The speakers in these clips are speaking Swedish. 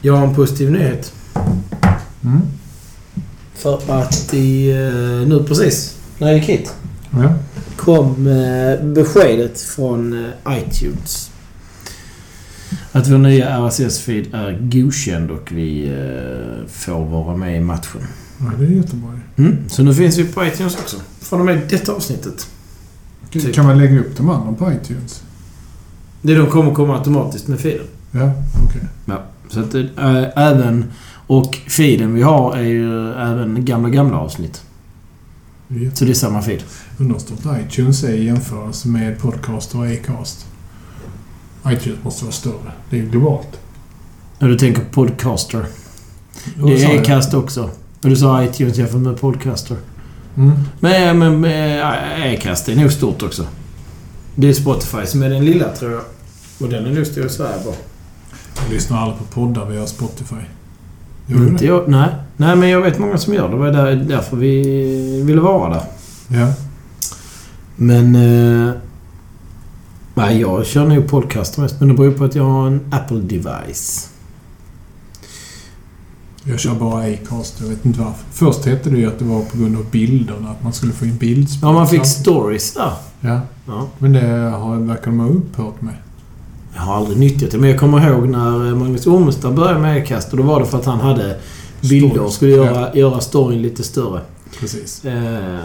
Jag har en positiv nyhet. Mm. För att i, eh, nu precis, när jag gick hit, Ja. kom eh, beskedet från eh, iTunes. Att vår nya RSS-feed är godkänd och vi får vara med i matchen. ja, det är jättebra. Mm. Så nu finns vi på iTunes också. Från och med detta avsnittet. Typ. Kan man lägga upp de andra på iTunes? Det de kommer komma automatiskt med feeden. Ja, okej. Så att äh, även... Och feeden vi har är ju även gamla, gamla avsnitt. Okay. Så det är samma feed. Undrar hur stort iTunes är i jämförelse med Podcaster och Acast. iTunes måste vara större. Det är globalt. När du tänker podcaster. Det är? Acast också. Och du sa iTunes jämfört med podcaster. Mm. Men, men, men Acast är nog stort också. Det är Spotify som är den lilla tror jag. Och den är nog stor i Sverige bara. Jag lyssnar aldrig på poddar via Spotify. Gör Inte det? jag, nej. nej, men jag vet många som gör det. Det var där, därför vi ville vara där. Ja. Men... Eh, nej, jag kör nog podcaster mest. Men det beror på att jag har en Apple-device. Jag kör bara Acast. Jag vet inte varför. Först hette det ju att det var på grund av bilderna. Att man skulle få in bildspel. Ja, man fick stories där. Ja. Ja. Men det har, verkar de ha upphört med. Jag har aldrig nyttjat det, men jag kommer ihåg när Magnus Ormestad började med Acast. Och då var det för att han hade bilder och skulle göra, göra storyn lite större. Precis. Eh,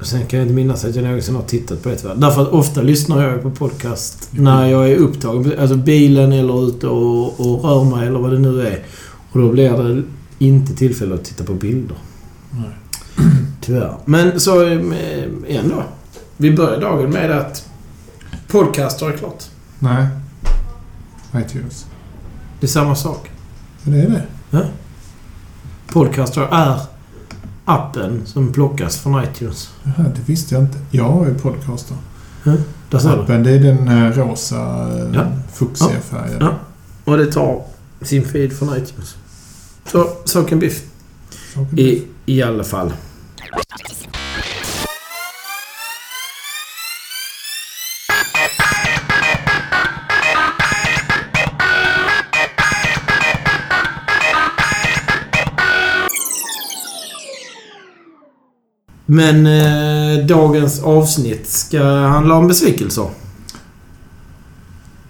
sen kan jag inte minnas att jag någonsin har tittat på det tyvärr. Därför att ofta lyssnar jag på podcast Mm. när jag är upptagen. Alltså bilen eller ute och, och rör mig eller vad det nu är. Och då blir det inte tillfälle att titta på bilder. Nej. Tyvärr. Men så eh, ändå. Vi börjar dagen med att podcaster är klart. Nej. iTunes. Det är samma sak. Ja, det är det. Podcaster är appen som plockas från iTunes. Jaha, det visste jag inte. Jag har ju podcaster. Där ser du. Appen, det är den eh, rosa, eh, Ja. fuchsiga färgen. Ja. Och det tar sin feed från iTunes. Så, saken biff. I, I alla fall. Men eh, dagens avsnitt ska handla om besvikelser.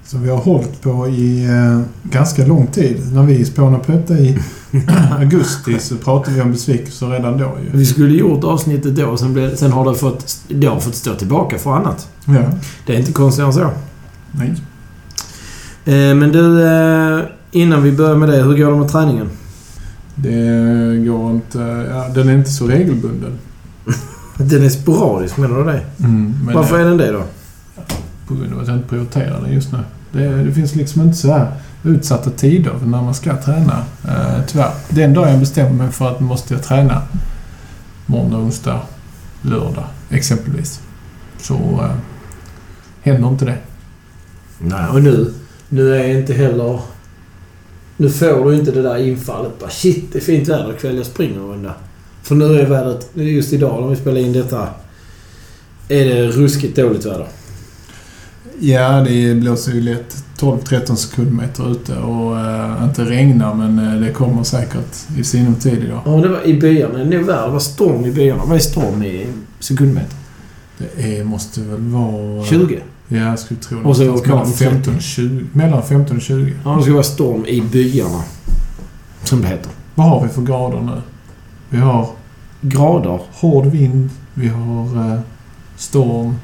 Som vi har hållit på i eh, ganska lång tid. När vi spånade på detta i augusti så pratade vi om besvikelser redan då ju. Vi skulle gjort avsnittet då, sen, blev, sen har det fått, det har fått stå tillbaka för annat. Ja. Det är inte konstigare än så. Nej. Eh, men du, eh, innan vi börjar med det. Hur går det med träningen? Det går inte... Ja, den är inte så regelbunden. Den är sporadisk, menar du det? Mm, men Varför är den det då? På grund av att jag inte prioriterar den just nu. Det, det finns liksom inte så här utsatta tider när man ska träna. Eh, tyvärr. Den dag jag bestämmer mig för att måste jag träna måndag, onsdag, lördag exempelvis. Så eh, händer inte det. Nej, och nu, nu är inte heller... Nu får du inte det där infallet. Bara shit, det är fint väder ikväll. Jag springer en runda. För nu är vädret, just idag när vi spelar in detta, är det ruskigt dåligt väder. Ja, det blåser ju lätt 12-13 sekundmeter ute och eh, inte regnar men eh, det kommer säkert i sinom tid idag. Ja, det var i byarna. Det är nog värre. Det var storm i byarna. Vad är storm i sekundmeter? Det är, måste väl vara... 20? Ja, jag skulle tro Och så någonstans mellan orkan 15 och 20. Mellan 15 och 20. Ja, det ska vara storm i byarna. Som det heter. Vad har vi för grader nu? Vi har Grader. hård vind, vi har eh, storm,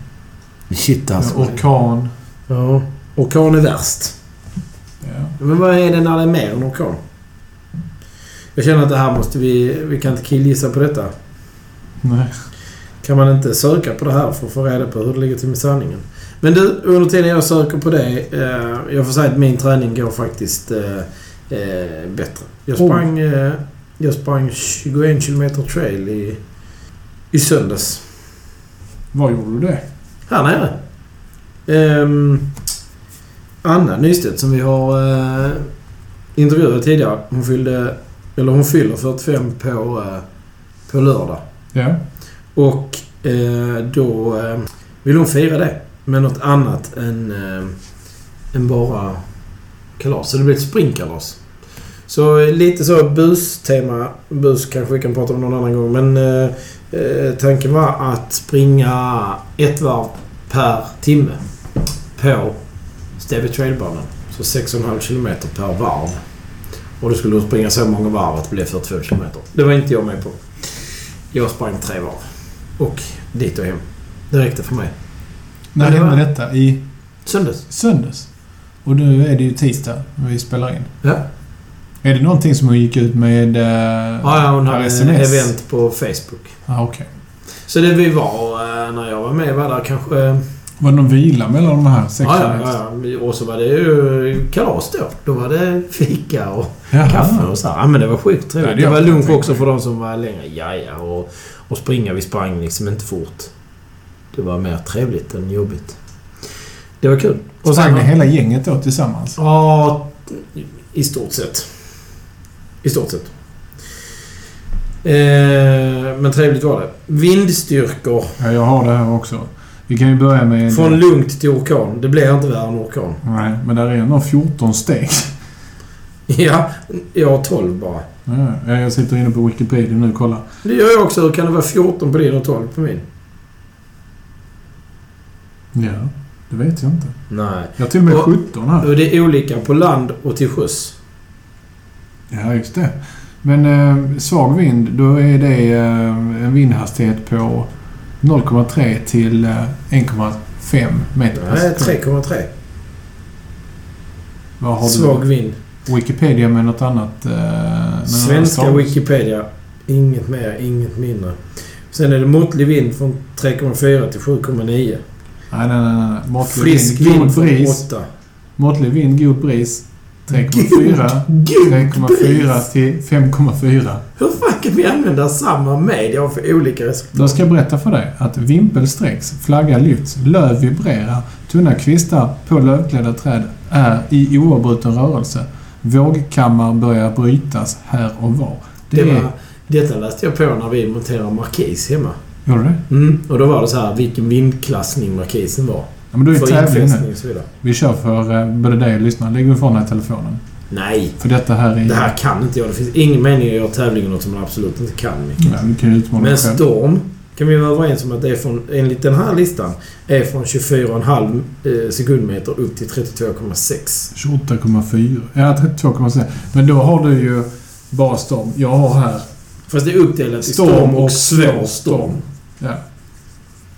Shit alltså. orkan. Ja. Orkan är värst. Ja. Men vad är det när det är mer än orkan? Jag känner att det här måste vi... Vi kan inte killgissa på detta. Nej. Kan man inte söka på det här för att få reda på hur det ligger till med sanningen? Men du, under tiden jag söker på det. Eh, jag får säga att min träning går faktiskt eh, eh, bättre. Jag Oh. sprang, eh, jag sprang 21 km trail i, i söndags. Var gjorde du det? Här nere. Ehm, Anna Nystedt som vi har eh, intervjuat tidigare. Hon fyllde... Eller hon fyller 45 på, eh, på lördag. Ja. Och eh, då eh, vill hon fira det med något annat än, eh, än bara kalas. Så det blir ett springkalas. Så lite så bus-tema. Bus kanske vi kan prata om någon annan gång. Men eh, eh, tanken var att springa ett varv per timme på Stevie Trailbanan. Så 6,5 kilometer per varv. Och då skulle du springa så många varv att det blev 42 kilometer. Det var inte jag med på. Jag sprang tre varv. Och dit och hem. Det räckte för mig. När det hände detta? I Söndags. söndags? Och nu är det ju tisdag när vi spelar in. Ja. Är det någonting som hon gick ut med eh, Ja, hon hade sms? event på Facebook. Ah, okej. Så det vi var eh, när jag var med var där kanske... Var det någon vila mellan de här sex Ja, ja, ja. Och så var det ju kalas då. Då var det fika och Jaha. kaffe och så. här. Ja, men det var sjukt trevligt. det Det var lunch också för de som var längre. Ja, ja. Och, och springa. Vi sprang liksom inte fort. Det var mer trevligt än jobbigt. Det var kul. Och sen med hela gänget då tillsammans? Ja, i stort sett. I stort sett. Eh, men trevligt var det. Vindstyrkor. Ja, jag har det här också. Vi kan ju börja med... Från lugnt till orkan. Det blir inte värre än orkan. Nej, men där är ändå 14 steg. Ja, jag har 12 bara. Ja, jag sitter inne på Wikipedia nu och kollar. Det gör jag också. Hur kan det vara 14 på din och 12 på min? Ja, det vet jag inte. Nej. Jag och med Och- 17 här. Och det är olika på land och till sjöss. Ja, just det. Men eh, svag vind, då är det eh, en vindhastighet på 0,3 till eh, 1,5 meter per Nej, sekund. 3,3. Vad har Svag du? vind. Wikipedia med något annat? Eh, Svenska Wikipedia. Inget mer, inget mindre. Sen är det måttlig vind från 3,4 till 7,9. Nej, nej, nej. nej. Frisk vind, vind från bris. 8. Måttlig vind, god bris. 3,4. God 3,4 bris! till 5,4. Hur fan kan vi använda samma media för olika resultat? Då ska jag berätta för dig att vimpel sträcks, flagga lyfts, löv vibrerar, tunna kvistar på lövklädda träd är i oavbruten rörelse. Vågkammar börjar brytas här och var. Det, Det är... var, detta läste jag på när vi monterade markis hemma. Gjorde du det? Mm. Och då var det så här vilken vindklassning markisen var. Ja, men då är det tävling nu. Vi kör för eh, både dig och lyssnaren. Lägg ifrån dig telefonen. Nej, För detta här är... det här kan inte jag. Det finns ingen mening att göra tävlingen något som man absolut inte kan. Micke. Ja, du kan ju utmana Men storm kan vi vara överens om att det är från, enligt den här listan, är från 24,5 eh, sekundmeter upp till 32,6. 28,4. Ja, 32,6. Men då har du ju bara storm. Jag har här Fast det är uppdelat i Storm storm och och svår svår storm. Ja.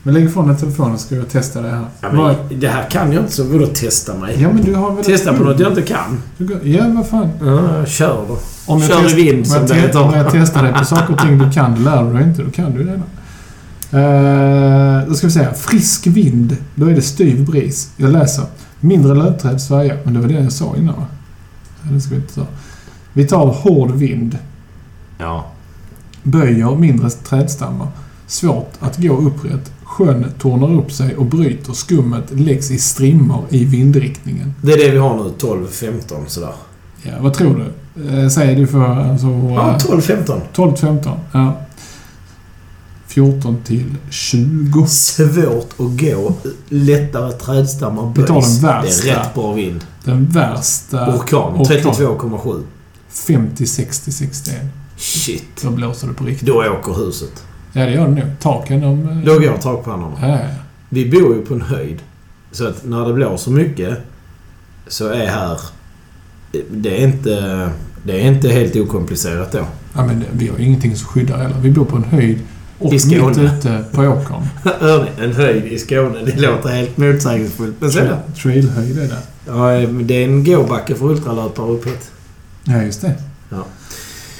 Men lägg ifrån dig telefonen så ska jag testa det här. Ja, men det här kan jag inte, så vadå testa mig? ja men du har väl... Testa på något jag inte kan. Du går- Ja, vad fan. Ja, kör då. Om jag, Kör i test, vind, om, som det te- heter. om jag testar dig på saker och ting du kan, du lär dig inte. Då kan du redan. Uh, då ska vi säga frisk vind. Då är det styv bris. Jag läser. Mindre lövträd svajar. Men det var det jag sa innan va? Ja, Det ska vi inte ta. Vi tar hård vind. Ja. Böjer mindre trädstammar. Svårt att gå upprätt. Sjön tornar upp sig och bryter. Skummet läggs i strimmor i vindriktningen. Det är det vi har nu, 12-15 sådär. Ja, vad tror du? Eh, säger du för alltså, Ja, 12-15. 12 till 15. Ja. 14 till 20. Svårt att gå. Lättare trädstammar Vi tar böjs. den värsta. Det är rätt bra vind. Den värsta Orkan. orkan. 32,7. 50, 60, 61. Shit. Då blåser det på riktigt. Då åker huset. Ja, det gör det nog. Taken de... eh, Då går takpannorna. Ja, ja. Vi bor ju på en höjd. Så att när det blåser mycket så är här... Det är inte, det är inte helt okomplicerat då. ja, men vi har ju ingenting som skyddar heller. Vi bor på en höjd och I Skåne. mitt ute på åkern. Hör ni? En höjd i Skåne. Det låter helt motsägelsefullt. Men så är det. Tra- Trailhöjd är det. Ja, det är en gåbacke för ultralöpare upp hit. Ja, just det. Ja.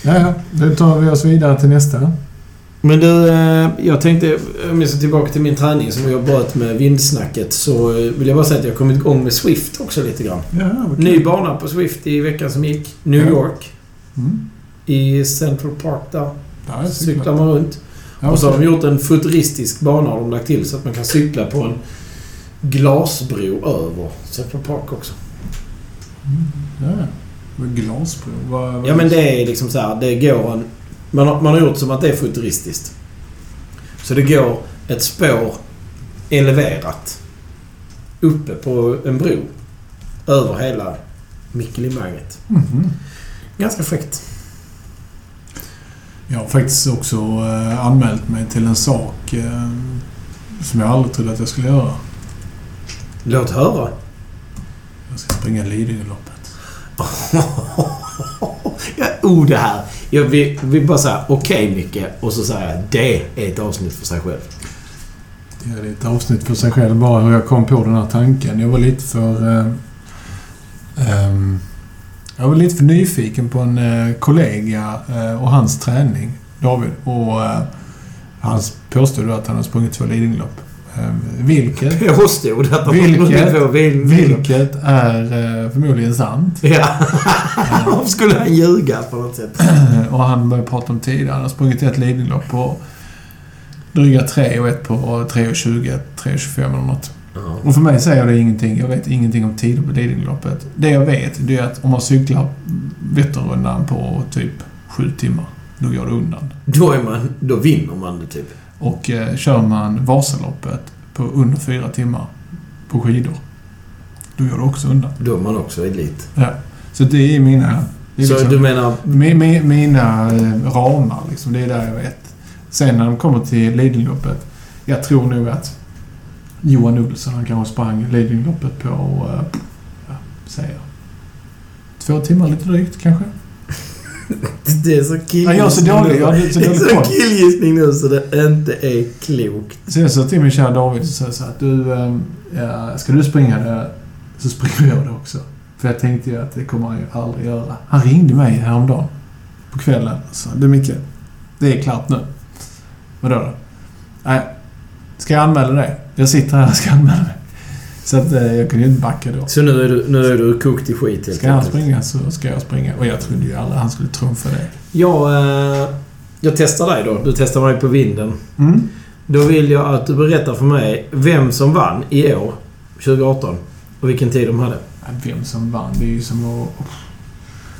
Ja, ja. Då tar vi oss vidare till nästa. Men du, eh, jag tänkte, om jag ska tillbaka till min träning som jag bröt med vindsnacket så eh, vill jag bara säga att jag kommit igång med Swift också lite grann. Ja, kul. Ny bana på Swift i veckan som gick. New Ja. York. Mm. I Central Park där. Ja, Cyklar man runt. Ja, Och så har de gjort en futuristisk bana har de lagt till så att man kan cykla på en glasbro över Central Park också. Ja, ja. Glasbro? Vad, vad Ja men det är liksom så här, det går en... Man har, man har gjort som att det är futuristiskt. Så det går ett spår eleverat uppe på en bro över hela Mikkelimanget. Mhm. Ganska fräckt. Jag har faktiskt också eh, anmält mig till en sak eh, som jag aldrig trodde att jag skulle göra. Låt höra. Jag ska springa Lidingöloppet. oh, det här. Jag vill, vill bara säga okej okay, Micke och så säger jag det är ett avsnitt för sig själv. Ja, det är ett avsnitt för sig själv bara hur jag kom på den här tanken. Jag var lite för... Eh, eh, jag var lite för nyfiken på en eh, kollega eh, och hans träning, David. Och eh, han påstod att han har sprungit två Lidingölopp. Eh, vilket... Påstod att vilket, har sprungit två Vilket är eh, förmodligen sant. Ja. Varför skulle han ljuga på något sätt? och han började prata om tidigare. Han har sprungit ett Lidingölopp på dryga tre och ett på 3.20, 3.25 eller något. Ja. Och för mig säger det ingenting. Jag vet ingenting om tider på Lidingöloppet. Det jag vet, det är att om man cyklar Vätternrundan på typ sju timmar, då går det undan. Då, är man, då vinner man det typ. Och eh, kör man Vasaloppet på under fyra timmar på skidor, då går det också undan. Då är man också elit. Ja. Så det är mina... Det är Så liksom, du menar... mi, mi, mina eh, ramar, liksom. Det är där jag vet. Sen när de kommer till Lidingöloppet, jag tror nog att Johan Olsson, han kanske sprang Lidingöloppet på, eh, ja, säger två timmar lite drygt kanske. Det är så killgissning Ja, jag är så dålig. Jag så Det är dålig så killgissning nu så det inte är klokt. Så jag sa till min kära David och sa så att du, ja, ska du springa det så springer jag det också. För jag tänkte ju att det kommer han ju aldrig göra. Han ringde mig häromdagen på kvällen och sa du Micke, det är klart nu. Vadå då? Nej, ska jag anmäla dig? Jag sitter här och ska anmäla mig. Så att eh, jag kunde ju inte backa då. Så nu är du, nu är du kokt i skit helt Ska han springa så ska jag springa. Och jag trodde ju aldrig han skulle trumfa det. Jag, eh, jag testar dig då. Du testar mig på vinden. Mm. Då vill jag att du berättar för mig vem som vann i år, 2018, och vilken tid de hade. Vem som vann, det är ju som att...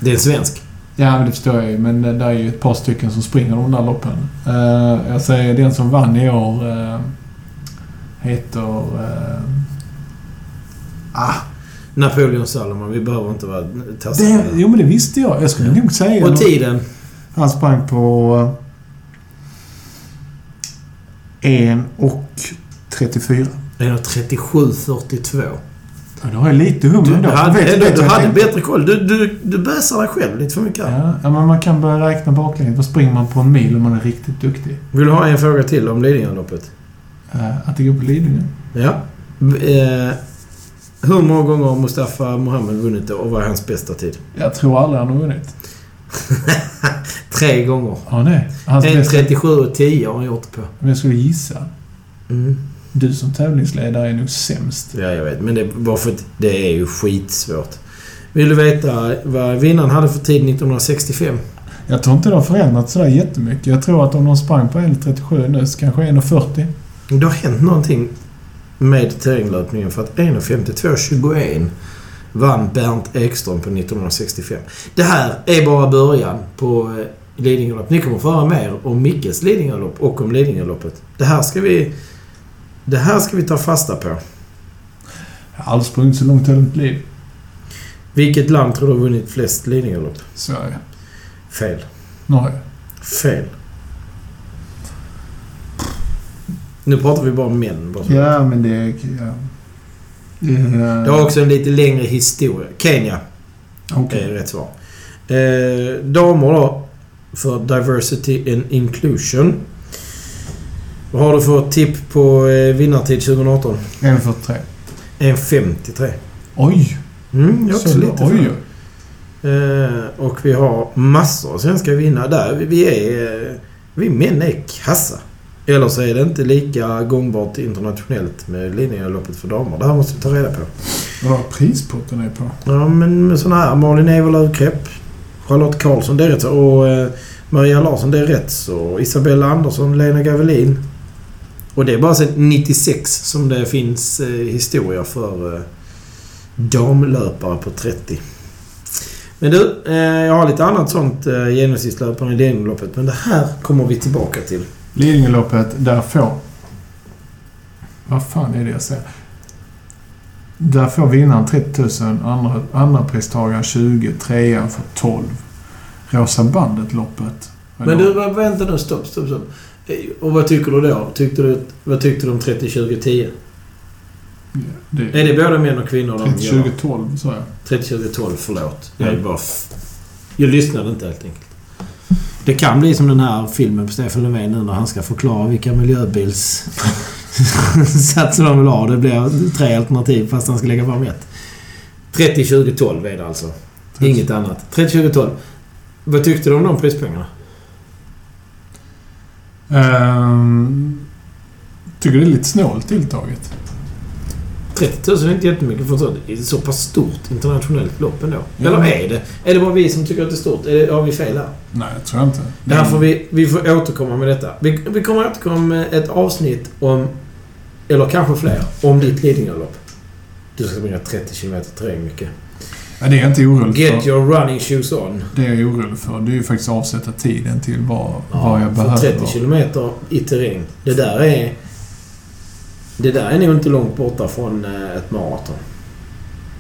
Det är en svensk. Ja, men det förstår jag ju. Men det är ju ett par stycken som springer de där loppen. Eh, jag säger den som vann i år heter... ah, Napoleon Salomon. Vi behöver inte vara taskiga. jo, men det visste jag. Jag skulle nog säga... Och tiden? Han sprang på... eh, 1 och 34. 1.37.42. Ja, då har jag lite hum Du, ändå. du hade, Vet- du, vet du hade tänkte. bättre koll. Du, du, du bäsar dig själv lite för mycket. Ja, ja, men man kan börja räkna baklänges. Vad springer man på en mil om man är riktigt duktig? Vill du ha en fråga till om Lidingöloppet? Eh, att det går på Lidingö. Ja. Eh, hur många gånger har Mustafa Mohamed vunnit det och vad är hans bästa tid? Jag tror aldrig han har vunnit. Tre gånger. Ja, nej. Hans bästa... 1.37 och 10 har han gjort på. Om jag skulle gissa. Mm. Du som tävlingsledare är nog sämst. Ja, jag vet. Men det, bara för att det är ju skitsvårt. Vill du veta vad vinnaren hade för tid 1965? Jag tror inte det har förändrats sådär jättemycket. Jag tror att om de sprang på 1.37 nu så kanske 1.40. Det har hänt någonting med terränglöpningen för att 1.52.21 vann Bernt Ekström på 1965. Det här är bara början på eh, Lidingölopp. Ni kommer få höra mer om Mickes Lidingölopp och om Lidingöloppet. Det här ska vi... Det här ska vi ta fasta på. Jag har aldrig sprungit så långt i mitt liv. Vilket land tror du har vunnit flest Lidingölopp? Sverige. Fel. Norge. Fel. Nu pratar vi bara om män. Bara. Ja, men det är... Ja. Det är... Det har också en lite längre historia. Kenya Okej. är rätt svar. Eh, damer då. För Diversity and Inclusion. Vad har du för tipp på eh, vinnartid 2018? 1.43. 1.53. Oj! Mm, jag också Så- lite Oj. Eh, och vi har massor av svenska vinnare där. Vi- Vi är... eh, Vi män är kassa. Eller så är det inte lika gångbart internationellt med Lidingöloppet för damer. Det här måste vi ta reda på. Vadå prispotten är på? Ja, men sådana här. Malin Ewerlöf Krepp. Charlotte Karlsson, det är rätt så. Och eh, Maria Larsson, det är rätt så. Isabella Andersson, Lena Gavelin. Och det är bara sedan 96 som det finns eh, historia för eh, damlöpare på 30. Men du, eh, jag har lite annat sånt eh, genomsnittslöpare i Lidingöloppet. Men det här kommer vi tillbaka till. Lidingöloppet, där får... Vad fan är det jag säger? Där får vinnaren 30 000, andra, andra pristagaren 20, trean får 12. Rosa bandet-loppet. Men du, vänta nu. Stopp, stopp, stopp. Och vad tycker du då? Tyckte du, vad tyckte du om 30, 20, 10? Det, Är det både män och kvinnor? de 30, gör? 20, 12 sa jag. 30, 20, 12. Förlåt. Jag är bara... Jag lyssnade inte helt enkelt. Det kan bli som den här filmen på Stefan Löfven nu när han ska förklara vilka miljöbils... satser de vill ha. Det blir tre alternativ fast han ska lägga fram ett. 30, 20, 12 är det alltså. Inget annat. 30, 20, 12. Vad tyckte du om de prispengarna? Ehm, tycker det är lite snålt tilltaget. 30 000 är inte jättemycket för ett så pass stort internationellt lopp ändå. Ja. Eller är det? Är det bara vi som tycker att det är stort? Är det, har vi fel här? Nej, det tror jag inte. Det här får vi, vi får återkomma med detta. Vi, vi kommer återkomma med ett avsnitt om, eller kanske fler, om ditt Lidingölopp. Du ska springa 30 km terräng mycket. Ja, det är jag inte orolig Get för. your running shoes on. Det är jag orolig för. Det är ju faktiskt att avsätta tiden till vad, vad jag behöver. 30 km i terräng. Det där är... Det där är nog inte långt borta från eh, ett maraton.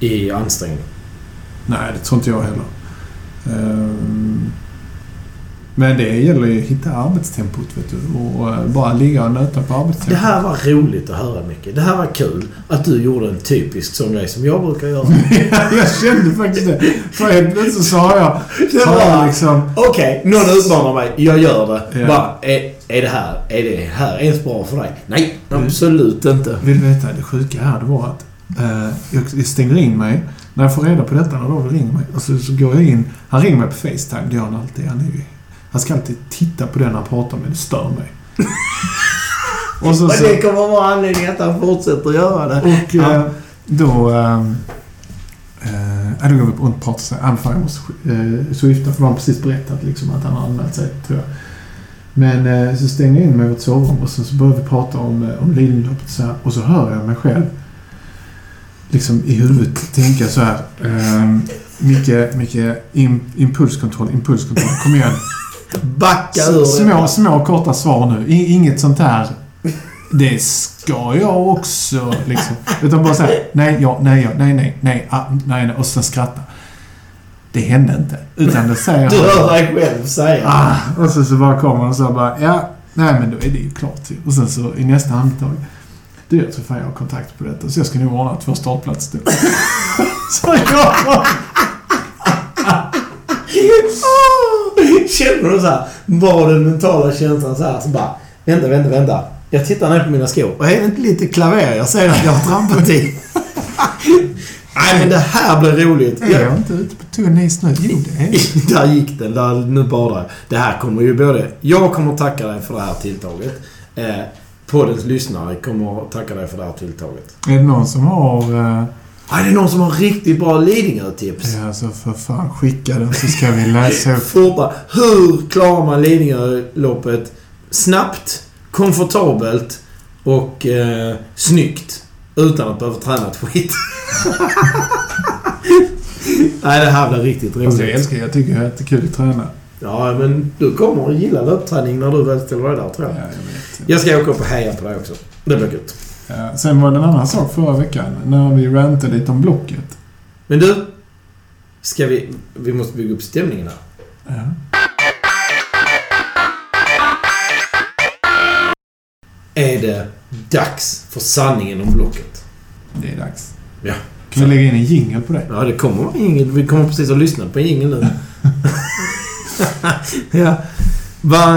I ansträngning. Nej, det tror inte jag heller. Ehm, men det gäller ju att hitta arbetstempot, vet du. Och eh, bara ligga och nöta på arbetstempot. Det här var roligt att höra mycket. Det här var kul att du gjorde en typisk sån grej som jag brukar göra. jag kände faktiskt det. För helt plötsligt så har jag... Det Så har jag var- liksom... Okej, någon utmanar mig. Jag gör det. Ja. Bara, är, är det här är det här ens bra för dig? Nej, absolut inte. Vill du veta? Det sjuka här, det var att eh, jag stänger in mig. När jag får reda på detta, när David ringer mig. Och så, så går jag in. Han ringer mig på Facetime, det gör han alltid. Han, är ju, han ska alltid titta på den han pratar med. Det stör mig. och så, så, det kommer vara anledningen att han fortsätter göra det. och eh, då... Eh, eh, då går vi på och pratar så här. Ah, fan, jag måste eh, swifta för de har precis berättat liksom, att han har anmält sig, tror jag. Men eh, så stänger jag in mig i vårt sovrum och så, så börjar vi prata om, eh, om Lidingöloppet så här. Och så hör jag mig själv liksom i huvudet tänka så här. Eh, mycket, mycket im, impulskontroll, impulskontroll. Kom igen. Backa ur Små, små korta svar nu. I, inget sånt här. Det ska jag också liksom. Utan bara säga nej, ja, nej, ja, nej, nej, nej, ah, nej, nej och sen skratta. Det hände inte. Utan det säger Du hör dig själv säga. Ah, och så, så bara kommer han och så bara, ja, nej men då är det ju klart. Och sen så i nästa andetag, du jag tror fan jag har kontakt på detta så jag ska nog ordna två startplatser till. så jag Känner du så här, var den mentala känslan så här, så bara... Vänta, vänta, vänta. Jag tittar ner på mina skor. Och är det inte lite klaver jag ser att jag har trampat i? Nej, men det här blir roligt. är jag inte ute på tunn is nu? Jo, det är. Där gick den. Där, nu badar. Det här kommer ju både... Jag kommer tacka dig för det här tilltaget. Eh, poddens lyssnare kommer tacka dig för det här tilltaget. Är det någon som har... eh, är det någon som har riktigt bra Lidingö-tips? Ja, så för fan skicka den så ska vi läsa upp. Forta. Hur klarar man Lidingöloppet snabbt, komfortabelt och eh, snyggt utan att behöva träna ett skit? Nej, det här blir riktigt Alltså, jag roligt. älskar Jag tycker det är kul att träna. Ja, men du kommer att gilla löpträning när du väl ställer dig där, tror Ja, jag. jag vet. Jag ska åka upp och heja på dig också. Det blir gött. Ja, sen var det en annan sak förra veckan när vi rantade lite om Blocket. Men du, ska vi... Vi måste bygga upp stämningen här. Ja. Är det dags för sanningen om Blocket? Det är dags. Ja. Kan vi lägga in en jingle på det? Ja, det kommer vara jingel. Vi kommer precis att lyssna på en jingel nu. ja. Va,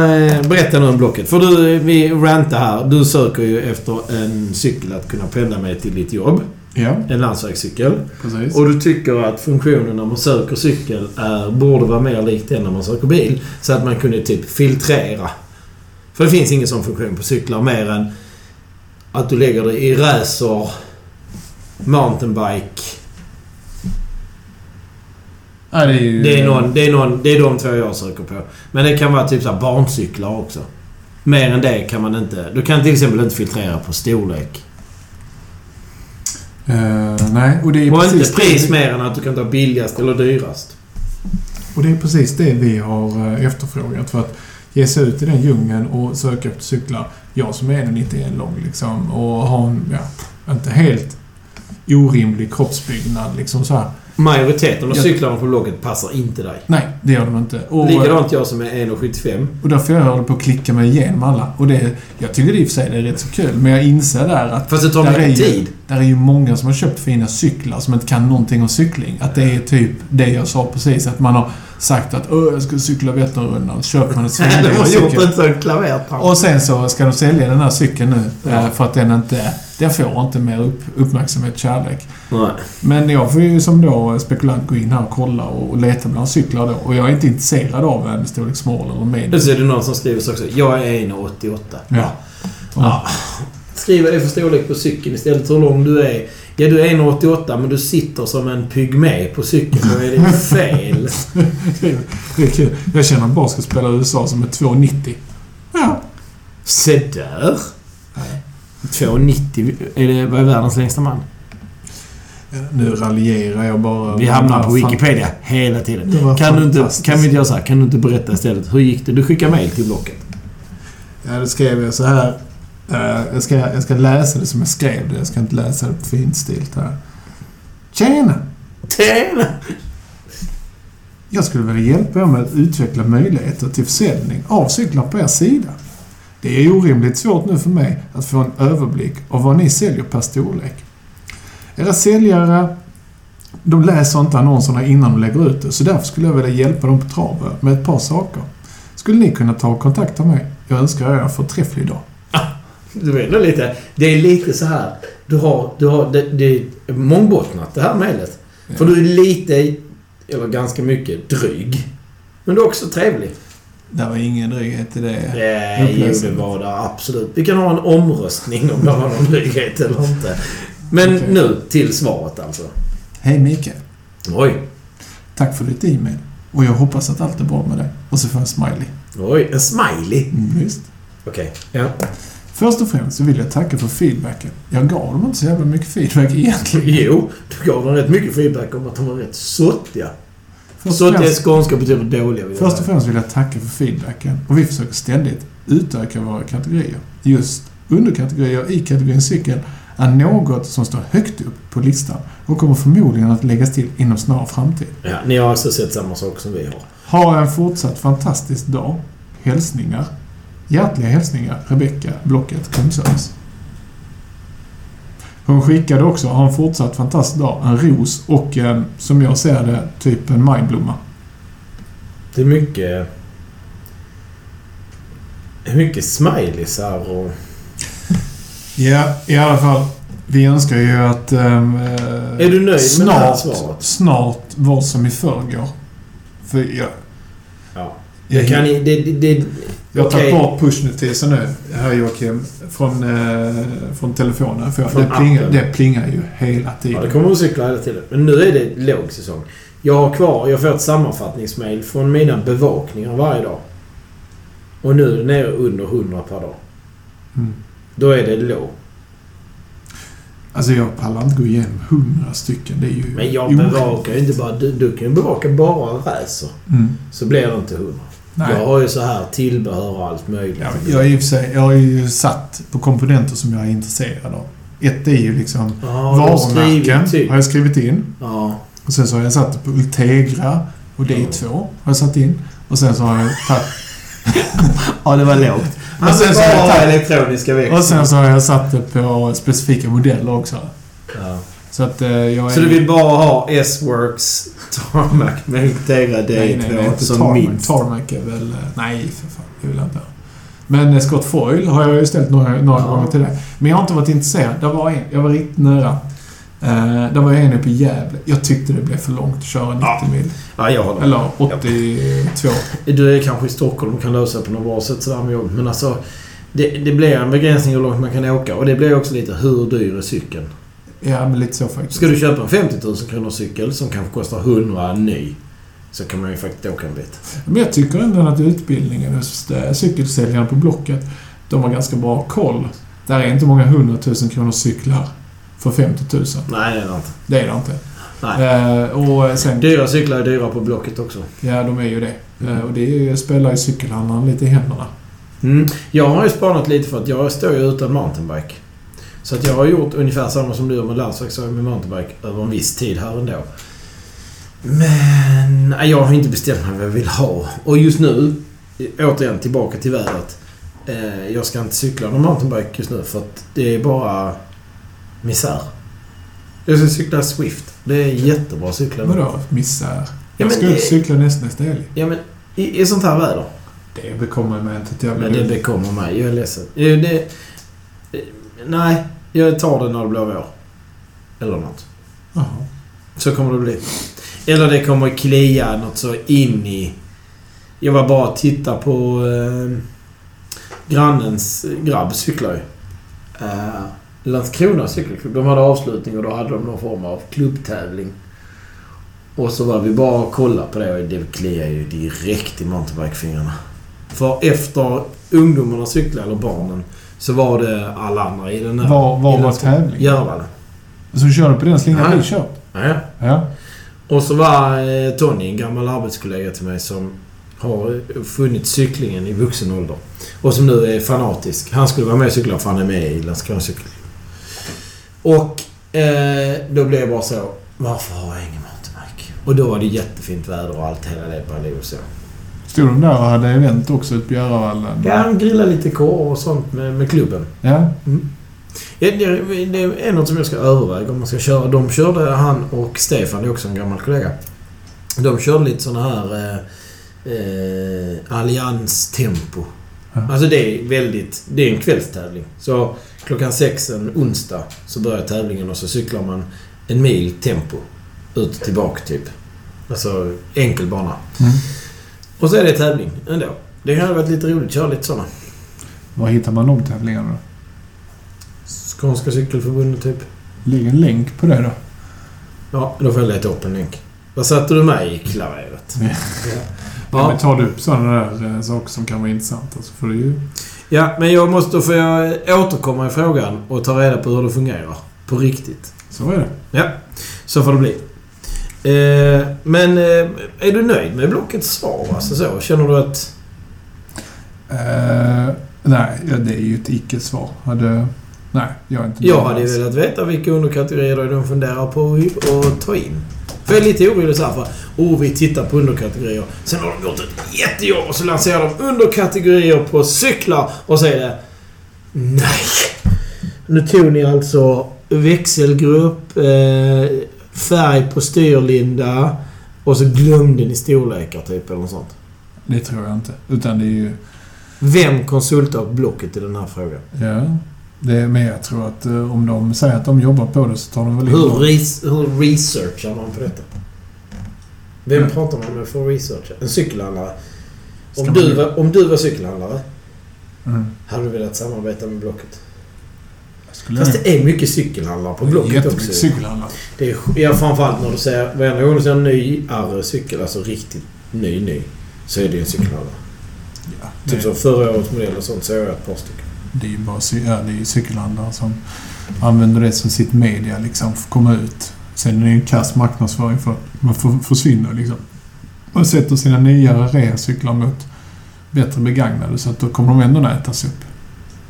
berätta nu om Blocket. För du, vi rantar här. Du söker ju efter en cykel att kunna pendla med till ditt jobb. Ja, En landsvägscykel. precis. Och du tycker att funktionen när man söker cykel är, borde vara mer likt den när man söker bil. Så att man kunde typ filtrera. För det finns ingen sån funktion på cyklar mer än att du lägger det i racer, mountainbike. ja, det är ju... Det är, någon, det, är någon, det är de två jag söker på. Men det kan vara typ så här barncyklar också. Mer än det kan man inte... Du kan till exempel inte filtrera på storlek. Eh, nej, och det är Och precis inte pris det, mer än att du kan ta billigast eller dyrast. Och det är precis det vi har eh, efterfrågat. För att ge sig ut i den djungeln och söka efter cyklar. Jag som är 1,91 lång liksom och har en, ja, inte helt orimlig kroppsbyggnad liksom så här. Majoriteten av cyklarna på Blocket passar inte dig. Nej, det gör de inte. Och, Likadant jag som är 1,75. och därför jag håller på att klicka mig igenom alla. Och det, jag tycker det i och för sig det är rätt så kul, men jag inser där att Fast det tar mycket ju- tid. där är ju många som har köpt fina cyklar som inte kan någonting om cykling. Att det är typ det jag sa precis, att man har sagt att Åh, jag ska cykla Vätternrundan. Så köper man en De har svindyr gjort cykel. en sån klavertramp. Och sen så ska de sälja den här cykeln nu. Ja. eh, För att den inte... Den får inte mer upp, uppmärksamhet, kärlek. Nej. Men jag får ju som då spekulant gå in här och kolla och, och leta bland cyklar då. Och jag är inte intresserad av en storlek small eller medium. Så är det någon som skriver så också. Jag är 1,88. Ja. Ja. Skriv vad det för storlek på cykeln istället för hur lång du är. Ja, du är 1,88 men du sitter som en pygmé på cykeln. Då är det fel. Det är kul. Jag känner en basketspelare i USA som är 2,90. Ja. Se där. 2,90. Är det, vad är världens längsta man? Nu raljerar jag bara. Vi hamnar på. Wikipedia hela tiden. Kan du, inte, kan vi inte göra så här? Kan du inte berätta istället? Hur gick det? Du skickade mail till Blocket. Ja, det skrev jag så här. Eh, jag, ska, jag ska läsa det som jag skrev det. Jag ska inte läsa det på finstilt här. Tjena! Tjena! Jag skulle vilja hjälpa er med att utveckla möjligheter till försäljning av cyklar på er sida. Det är orimligt svårt nu för mig att få en överblick av vad ni säljer per storlek. Era säljare, de läser inte annonserna innan de lägger ut det, så därför skulle jag vilja hjälpa dem på traven med ett par saker. Skulle ni kunna ta och kontakta mig? Jag önskar er en förträfflig dag. Du vet ändå lite... Det är lite så här. Du har... Du har det, det är mångbottnat det här mejlet. För du är lite, eller ganska mycket, dryg. Men du är också trevlig. Det var ingen dryghet i det. Eh, jo, det var det absolut. Vi kan ha en omröstning om det har någon dryghet eller inte. Men Okej. nu till svaret alltså. Hej Mikael. Oj. Tack för ditt e-mail. Och jag hoppas att allt är bra med dig. Och så får jag en smiley. Oj, en smiley. Mm, visst. Okej. Ja. Först och främst så vill jag tacka för feedbacken. Jag gav dem inte så jävla mycket feedback egentligen. Jo, du gav dem rätt mycket feedback om att de var rätt sottiga. Först Sottiga i främst, skånska betyder dåliga. vill jag först och främst vill jag tacka för feedbacken. Och vi försöker ständigt utöka våra kategorier. Just underkategorier i kategorin cykel är något som står högt upp på listan och kommer förmodligen att läggas till inom snar framtid. Ja, ni har alltså sett samma sak som vi har. Ha en fortsatt fantastisk dag. Hälsningar. Hjärtliga hälsningar Rebecka, Blocket, Kundservice. Hon skickade också, ha en fortsatt fantastisk dag, en ros och en, som jag ser det, typ en majblomma. Det är mycket... Mycket smileysar och... Ja, i alla fall. Vi önskar ju att... eh, Är du nöjd med det här snart, svaret? Snart var som i förrgår. För jag... Ja. Det kan. Det, det, jag tar okej. bort pushnotisen nu, här Joakim, från, eh, från telefonen. För Från det, plingar, det plingar ju hela Ja, tiden. det kommer att cykla hela tiden. Men nu är det lågsäsong. Jag har kvar... Jag får ett sammanfattningsmail från mina bevakningar varje dag. Och nu är det nere under 100 per dag. Mm. Då är det låg. Alltså jag pallar inte gå igenom hundra stycken. Det är ju Men jag bevakar ju inte bara... Du, du kan ju bevaka bara racer. Mm. Så blir det inte 100. Nej. Jag har ju så här tillbehör och allt möjligt. Ja, jag, är sig, jag har ju satt på komponenter som jag är intresserad av. Ett är ju liksom har varumärken. typ. Har jag skrivit in. Ja. Och sen så har jag satt det på Ultegra och D2 har jag satt in. Och sen så har jag tagit... Ja, det var lågt. Och sen så har jag elektroniska växlar. Och sen så har jag satt det på specifika modeller också. Ja. Så att eh, jag är... Så du vill bara ha S-Works Tarmac med Integra D2 Nej, nej, nej. Inte som Tarmac. minst? Tarmac är väl... eh, Nej, för fan. Det vill jag inte ha. Men eh, Scott Foyle har jag ju ställt några, några Ja. gånger till dig. Men jag har inte varit intresserad. Det var en. Jag var riktigt nära. Uh, det var en uppe i Gävle. Jag tyckte det blev för långt att köra 90 Ja. mil. Ja, jag håller. Eller 82. Du är kanske i Stockholm och kan lösa på något bra sätt sådär med jobb. Men alltså, det, det blir en begränsning hur långt man kan åka. Och det blir också lite hur dyr är cykeln? Ja, men lite så faktiskt. Ska du köpa en 50 000 kronor cykel som kanske kostar 100 ny. Så kan man ju faktiskt åka en bit. Men jag tycker ändå att utbildningen hos eh, cykelsäljarna på Blocket, de har ganska bra koll. Där är inte många hundratusen kronor cyklar för 50 000. Nej, det är det inte. Det är det inte. Nej. Eh, och sen... Dyra cyklar är dyra på Blocket också. Ja, de är ju det. Mm. Och det spelar ju cykelhandlaren lite i händerna. Mm. Jag har ju spanat lite för att jag står ju utan mountainbike. Så att jag har gjort ungefär samma som du gör med landsvägsåkning med mountainbike över en viss tid här ändå. Men nej, jag har inte bestämt mig vad jag vill ha. Och just nu, återigen tillbaka till vädret. Eh, jag ska inte cykla någon mountainbike just nu för att det är bara misär. Jag ska cykla Swift. Det är jättebra att cykla. Vadå misär? Ja, Jag ska ut det- cykla nästa nästa helg. Ja men i, i sånt här väder. Det bekommer mig inte jävla Men det bekommer mig. Jag är ledsen. Eh, Det, eh, nej, jag tar det när det blir vår. Eller något. Jaha. Så kommer det bli. Eller det kommer klia något så in i... Jag var bara och tittade på... Eh, grannens grabb cyklar ju. Eh, Landskrona cykelklubb. De hade avslutning och då hade de någon form av klubbtävling. Och så var vi bara och kollade på det och det kliar ju direkt i mountainbikefingrarna. För efter ungdomarna cyklade, eller barnen, så var det alla andra i den här... Var, var var tävlingen? Järvalla. Så du på den slingan vi kört? Ja. Ja. Och så var eh, Tony, en gammal arbetskollega till mig som har funnit cyklingen i vuxen ålder. Och som nu är fanatisk. Han skulle vara med och cykla för han är med i Landskrona cykel. Och eh, då blev jag bara så... Varför har jag ingen mountainbike? Och då var det jättefint väder och allt hela det bara och så. Stod de där och hade event också ute på Bjärevallen? Ja, han grillade lite korv och sånt med, med klubben. Ja. Ja, det, det är något som jag ska överväga om man ska köra. De körde, han och Stefan, det är också en gammal kollega. De körde lite såna här eh, eh, allianstempo. Ja. Alltså det är väldigt... Det är en kvällstävling. Så klockan sex en onsdag så börjar tävlingen och så cyklar man en mil tempo. Ut och tillbaka typ. Alltså enkel bana. Mm. Och så är det tävling ändå. Det hade varit lite roligt att köra lite såna. Var hittar man de tävlingarna då? Skånska cykelförbundet typ. Ligger en länk på det då? Ja, då får jag leta upp en länk. Vad satte du mig i klaveret? Ja. Ja. Men tar du upp sådana där eh, saker som kan vara intressanta så får du ju... ja, men jag måste får jag återkomma i frågan och ta reda på hur det fungerar. På riktigt. Så är det. Ja, så får det bli. Eh, men eh, är du nöjd med blockets svar? Alltså så? Känner du att... Eh, nej, det är ju ett icke-svar. Hade... Nej, jag är inte Jag nöjd hade ju velat veta vilka underkategorier de funderar på att ta in. För jag är lite orolig så här för oh, vi tittar på underkategorier. Sen har de gjort ett jättejobb och så lanserar de underkategorier på cyklar och är det... Nej! Nu tog ni alltså växelgrupp, eh, färg på styrlinda och så glömde ni storlekar typ eller något sånt. Det tror jag inte. Utan det är ju... Vem konsultar Blocket i den här frågan? Ja. Det är, men jag tror att eh, om de säger att de jobbar på det så tar de väl in Hur, dem. res, hur researchar man på detta? Vem Mm. pratar man med för att researcha? En cykelhandlare? Ska Om man du, var, om du var cykelhandlare, Mm. hade du velat samarbeta med Blocket? Skulle Fast det är mycket cykelhandlare på Blocket också. cykelhandlare. Det är, ja, framförallt när du ser... Varenda gång du ser en ny RS-cykel, alltså riktigt ny, ny, så är det en cykelhandlare. Ja, Typ som förra årets modell och sånt, så har jag ett par stycken. det är ju bara cy- ja, det är cykelhandlare som använder det som sitt media liksom för att komma ut. Sen är det ju en kass marknadsföring för att man för, försvinner liksom. Man sätter sina nyare rea-cyklar mot bättre begagnade så att då kommer de ändå nätas upp.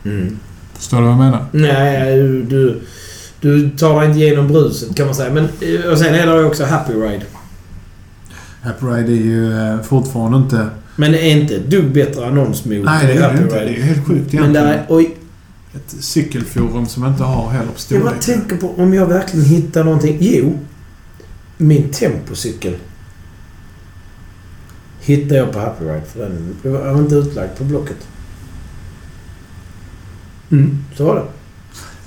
Mm. Förstår du vad jag menar? Nej, du, du, du tar dig inte igenom bruset kan man säga. Men, eh, och sen är det också Happy Ride. Happy Ride är ju eh, fortfarande inte... Men det är inte ett dugg bättre annonsmot Nej, det är Happy det inte. Det Ride. är helt sjukt Men egentligen. där, oj, Ett cykelforum som inte har heller på jag storlek. bara tänker på om jag verkligen hittar någonting. Jo, min tempocykel hittade jag på Happy Ride. För den den var inte utlagd på Blocket. Mm, så var det.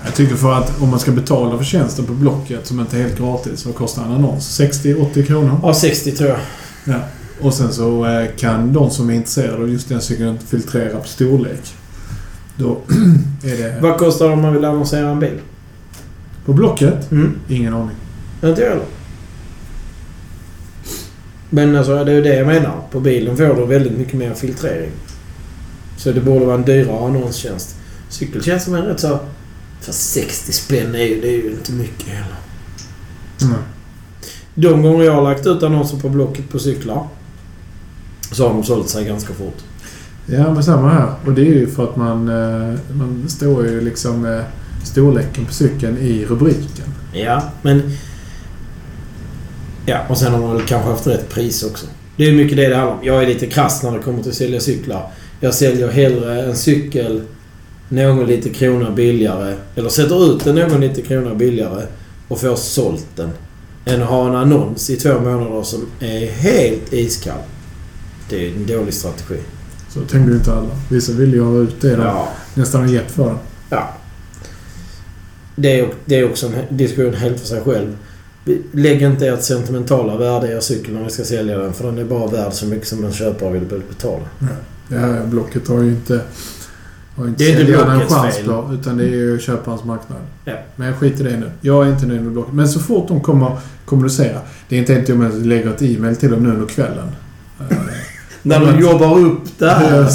Jag tycker för att om man ska betala för tjänsten på Blocket som inte är helt gratis, vad kostar en annons? 60-80 kronor? Ja, 60 tror jag. Ja. Och sen så eh, kan de som är intresserade av just den cykeln filtrera på storlek. Då är det... Vad kostar det om man vill annonsera en bil? På Blocket? Mm. Ingen aning. Inte jag heller. Men alltså, det är ju det jag menar. På bilen får du väldigt mycket mer filtrering. Så det borde vara en dyrare annonstjänst. Cykeltjänsten är rätt så... För 60 spänn är ju, det är ju inte mycket heller. Mm. De gånger jag har lagt ut annonser på Blocket på cyklar så har de sålt sig ganska fort. Ja, men samma här. Och det är ju för att man, eh, man står ju liksom med storleken på cykeln i rubriken. Ja, men... Ja, och sen har man väl kanske haft rätt pris också. Det är mycket det det handlar om. Jag är lite krass när det kommer till att sälja cyklar. Jag säljer hellre en cykel någon lite krona billigare, eller sätter ut den någon lite krona billigare och får sålt den. Än att ha en annons i två månader som är helt iskall. Det är en dålig strategi. Så tänker ju inte alla. Vissa vill ju ha ut det de Ja. nästan har gett för den. ja. Det är, det är också en diskussion helt för sig själv. Lägg inte ert sentimentala värde i er cykel när ni ska sälja den. För den är bara värd så mycket som en köpare vill betala. Det här blocket har ju inte... Ju inte Det är inte en blockets chans fel. på. Utan det är ju köparens marknad. Ja. Men jag skiter i det nu. Jag är inte nöjd med blocket. Men så fort de kommer kommunicera. Det är inte helt omöjligt att lägga ett e-mail till dem nu under kvällen. När de jobbar upp det här.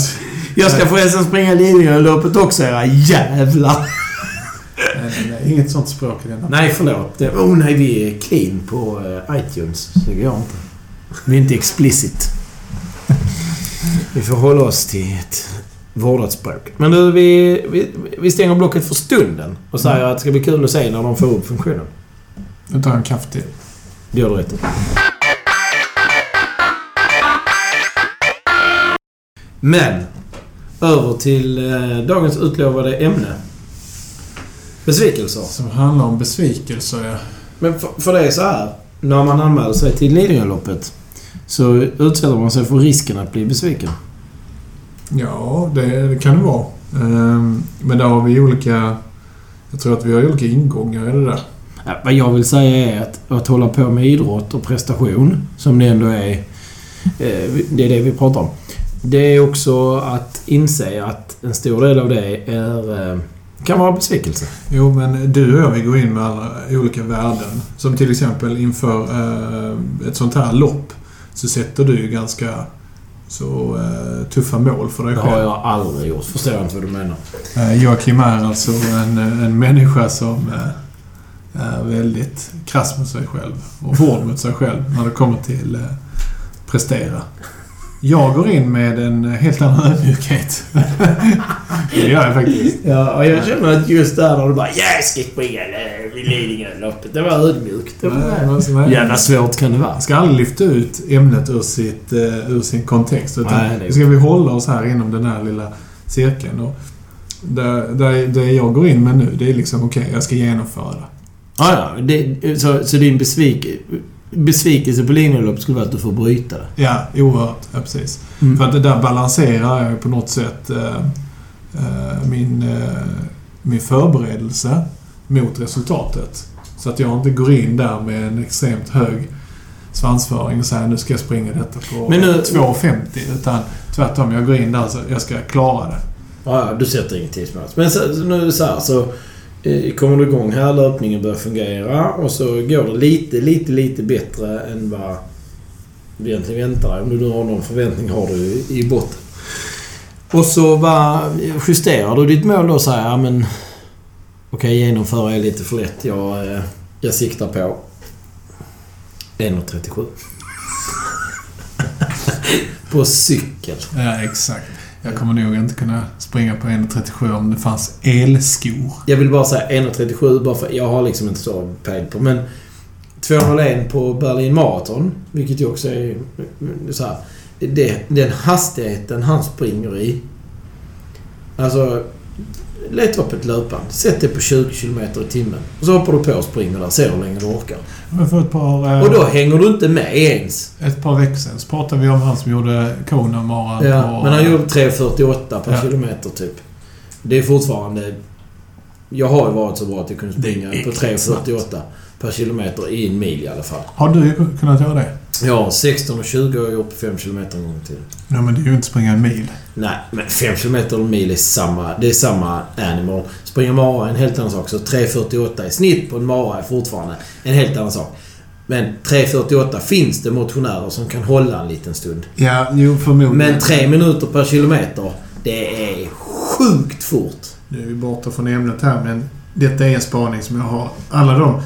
Jag ska förresten springa Lidingöloppet också era jävlar. Nej, nej, nej. Inget sånt språk i denna. Nej, förlåt. Det- Oh nej, vi är clean på eh, iTunes. Det går inte. Vi är inte explicit. Vi får hålla oss till ett vårdat språk. Men du, vi, vi, vi stänger blocket för stunden och säger att det ska bli kul att se när de får upp funktionen. Nu tar jag en kaffe till. Det gör du rätt. Men, över till eh, dagens utlovade ämne. Besvikelser. Som handlar om besvikelser, ja. Men för, för det är så här. När man anmäler sig till Lidingöloppet så utsätter man sig för risken att bli besviken. Ja, det, kan det vara. Ehm, Men där har vi olika... Jag tror att vi har olika ingångar i det där. Vad jag vill säga är att, att hålla på med idrott och prestation, som det ändå är. Eh, det är det vi pratar om. Det är också att inse att en stor del av det är, eh, kan vara besvikelse. Jo, men du och jag, vi går in med alla olika värden. Som till exempel inför eh, ett sånt här lopp så sätter du ju ganska så eh, tuffa mål för dig Det har själv. jag aldrig gjort. Förstår jag inte vad du menar. Eh, Joakim är alltså en, en människa som eh, är väldigt krass mot sig själv och hård mot sig själv när det kommer till eh, prestera. Jag går in med en helt annan ödmjukhet. det gör jag faktiskt. Ja, och jag känner att just där när du bara “Jag ska springa Lidingöloppet”. Det var ödmjukt. Det var Nej. Jävla svårt kan det vara. Ska aldrig lyfta ut ämnet ur, sitt, eh, ur sin kontext. Utan Nej, det ska vi hålla oss här inom den här lilla cirkeln. Och där, där, där jag går in med nu, det är liksom okej, jag ska genomföra det. Ja. Det, så, så din besvik, besvikelse på Lidingöloppet skulle vara att du får bryta det? Ja, oerhört. Ja, precis. Mm. För att det där balanserar jag på något sätt eh, eh, min, eh, min förberedelse mot resultatet. Så att jag inte går in där med en extremt hög svansföring och säger nu ska jag springa detta på Men nu- 2.50. Utan tvärtom, jag går in där så jag ska klara det. Ja, du sätter inget tidsmål. Men så, nu så här, så kommer du igång här, löpningen börjar fungera och så går det lite, lite, lite bättre än vad vi egentligen väntar dig. Om du nu har någon förväntning har du i, botten. Och så va, justerar du ditt mål då och säger ja men... Okej, genomföra är lite för lätt. Jag, eh, jag siktar på 1.37. på cykel. Ja, exakt. Jag kommer nog inte kunna springa på 1.37 om det fanns elskor. Jag vill bara säga 1.37 bara för jag har liksom inte så pejl på. Men 201 på Berlin Marathon, vilket ju också är eh, så här, det, Den hastigheten han springer i. Alltså, leta upp ett löpband. Sätt det på 20 km i timmen. Och så hoppar du på och springer där. Ser hur länge du orkar. Men för ett par, eh, Och då hänger du inte med ens. ett par veckor sedan så pratade vi om han som gjorde Kona Mara Ja, på... men han gjorde 3.48 per Ja. kilometer typ. Det är fortfarande... Jag har ju varit så bra att jag kunde springa på äckligt snabbt. 3.48 per kilometer i en mil i alla fall. Har du kunnat göra det? Ja, 16 och 20 har jag gjort på 5 km en gång till. Ja, men det är ju inte springa en mil. Nej, men 5 km och en mil är samma. Det är samma animal. Springa mara är en helt annan sak. Så 3.48 i snitt på en mara är fortfarande en helt annan sak. Men 3.48 finns det motionärer som kan hålla en liten stund. Ja, jo förmodligen. Men 3 minuter per kilometer, det är sjukt fort. Nu är vi borta från ämnet här, men detta är en spaning som jag har. Alla de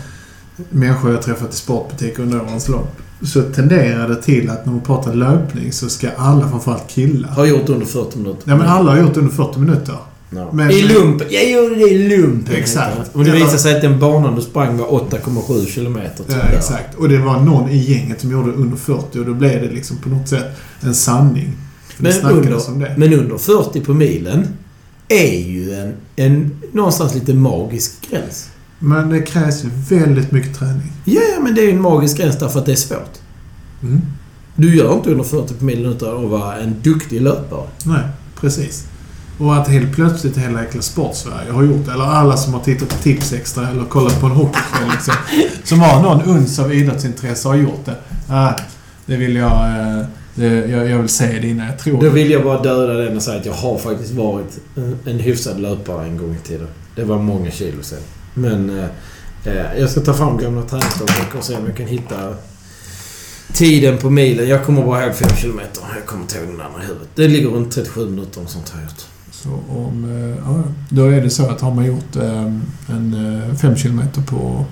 människor jag träffat i sportbutiker under årens lopp. Så tenderar det till att när man pratar löpning så ska alla, framförallt killar. Har gjort under 40 minuter. Ja, men alla har gjort under 40 minuter. Ja. Men- I lumpen. Ja, jo, det är lumpen. Exakt. Och det visade sig att den banan du sprang var 8,7 kilometer. Ja, tror jag. exakt. Och det var någon i gänget som gjorde under 40 och då blev det liksom på något sätt en sanning. För Men det. Men under 40 på milen är ju en, en någonstans lite magisk gräns. Men det krävs väldigt mycket träning. Ja, ja, men det är en magisk gräns därför att det är svårt. Mm. Du gör inte under 40 på milen utan att vara en duktig löpare. Nej, precis. Och att helt plötsligt hela jäkla sportsverige har gjort det. Eller alla som har tittat på Tipsextra eller kollat på en hockeykväll liksom. Som har någon uns av idrottsintresse har gjort det. Ah, det vill jag... eh, Det, jag, jag vill se det innan jag tror Då det. vill jag bara döda den och säga att jag har faktiskt varit en, en hyfsad löpare en gång i tiden. Det var många kilo sedan. Men eh, eh, jag ska ta fram gamla träningsdagböcker och se om jag kan hitta tiden på milen. Jag kommer bara ihåg 5 kilometer. Jag kommer inte ihåg den andra i huvudet. Det ligger runt 37 minuter och sånt har jag gjort. Så om... eh, Ja, då är det så att har man gjort eh, en 5 kilometer på,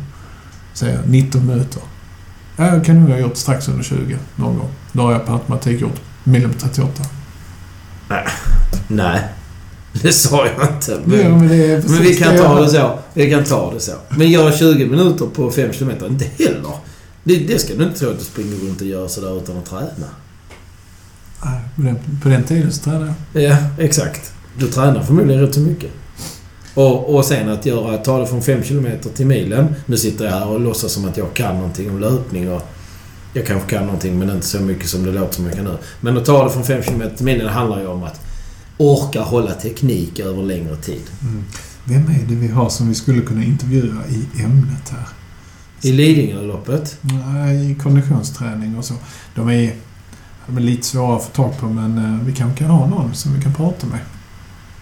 säg 19 minuter. Ja, jag kan nog ha gjort strax under 20 någon gång. Då har jag på automatik gjort milen på 38. Nej, det sa jag inte. Men, Ja, men men vi kan ta det så. Vi kan ta det så. Men göra 20 minuter på 5 kilometer, inte heller. Det, det ska du inte tro att du springer runt och gör sådär utan att träna. Nej, På den, på den tiden så tränade jag. Ja, exakt. Du tränar förmodligen rätt så mycket. Och, och sen att göra, ta det från 5 km till milen. Nu sitter jag här och låtsas som att jag kan någonting om löpning och jag kanske kan någonting men inte så mycket som det låter som jag kan nu. Men att ta det från 5 km till milen handlar ju om att orka hålla teknik över längre tid. Mm. Vem är det vi har som vi skulle kunna intervjua i ämnet här? I Lidingöloppet. Nej, i konditionsträning och så. De är, de är lite svåra att få tag på men eh, vi kanske kan ha någon som vi kan prata med.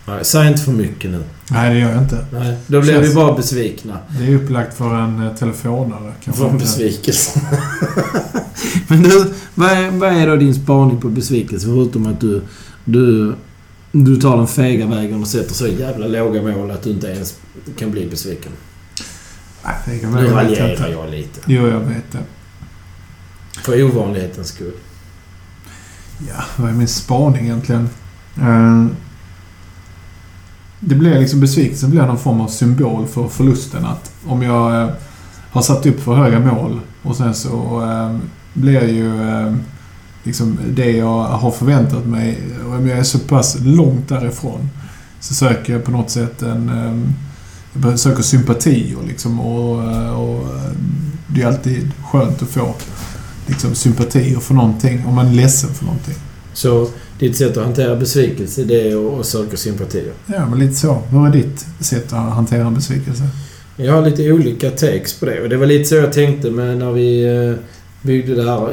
Nej, säg inte för mycket nu. Nej, det gör jag inte. Nej, då blir Känns- vi bara besvikna. Det är upplagt för en eh, telefonare. kanske Från inte. besvikelse. Men du, vad är, vad är då din spaning på besvikelse? Förutom att du, du, du tar den fega vägen och sätter så jävla låga mål att du inte ens kan bli besviken. Nej, det kan Nu raljerar jag lite. Jo, jag vet det. För ovanlighetens skull. Ja, vad är min spaning egentligen? Eh, det blir liksom besvikelsen blir någon form av symbol för förlusten. Att om jag eh, har satt upp för höga mål och sen så eh, blir ju liksom det jag har förväntat mig, om jag är så pass långt därifrån så söker jag på något sätt en... Eh, jag söker sympati och liksom och, eh, och eh, det är alltid skönt att få liksom sympatier för någonting om man är ledsen för någonting. Så ditt sätt att hantera besvikelse det är att- att söka sympatier. Ja, men lite så. Vad är ditt sätt att hantera en besvikelse? Jag har lite olika takes på det. Och det var lite så jag tänkte med när vi eh, byggde det här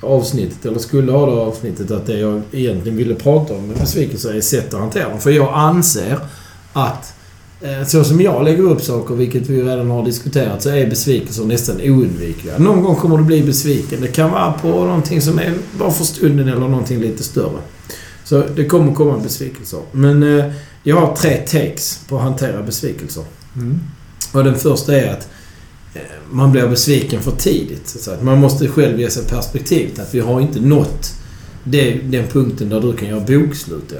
avsnittet, eller skulle ha det avsnittet, att det jag egentligen ville prata om med besvikelser är sätt att hantera dem. För jag anser att eh, så som jag lägger upp saker, vilket vi redan har diskuterat, så är besvikelser nästan oundvikliga. Någon gång kommer du bli besviken. Det kan vara på någonting som är bara för stunden eller någonting lite större. Så det kommer komma besvikelser. Men eh, jag har tre takes på att hantera besvikelser. Mm. Och den första är att man blir besviken för tidigt. Så att man måste själv ge sig perspektivet att vi har inte nått det, den punkten där du kan göra bokslut än.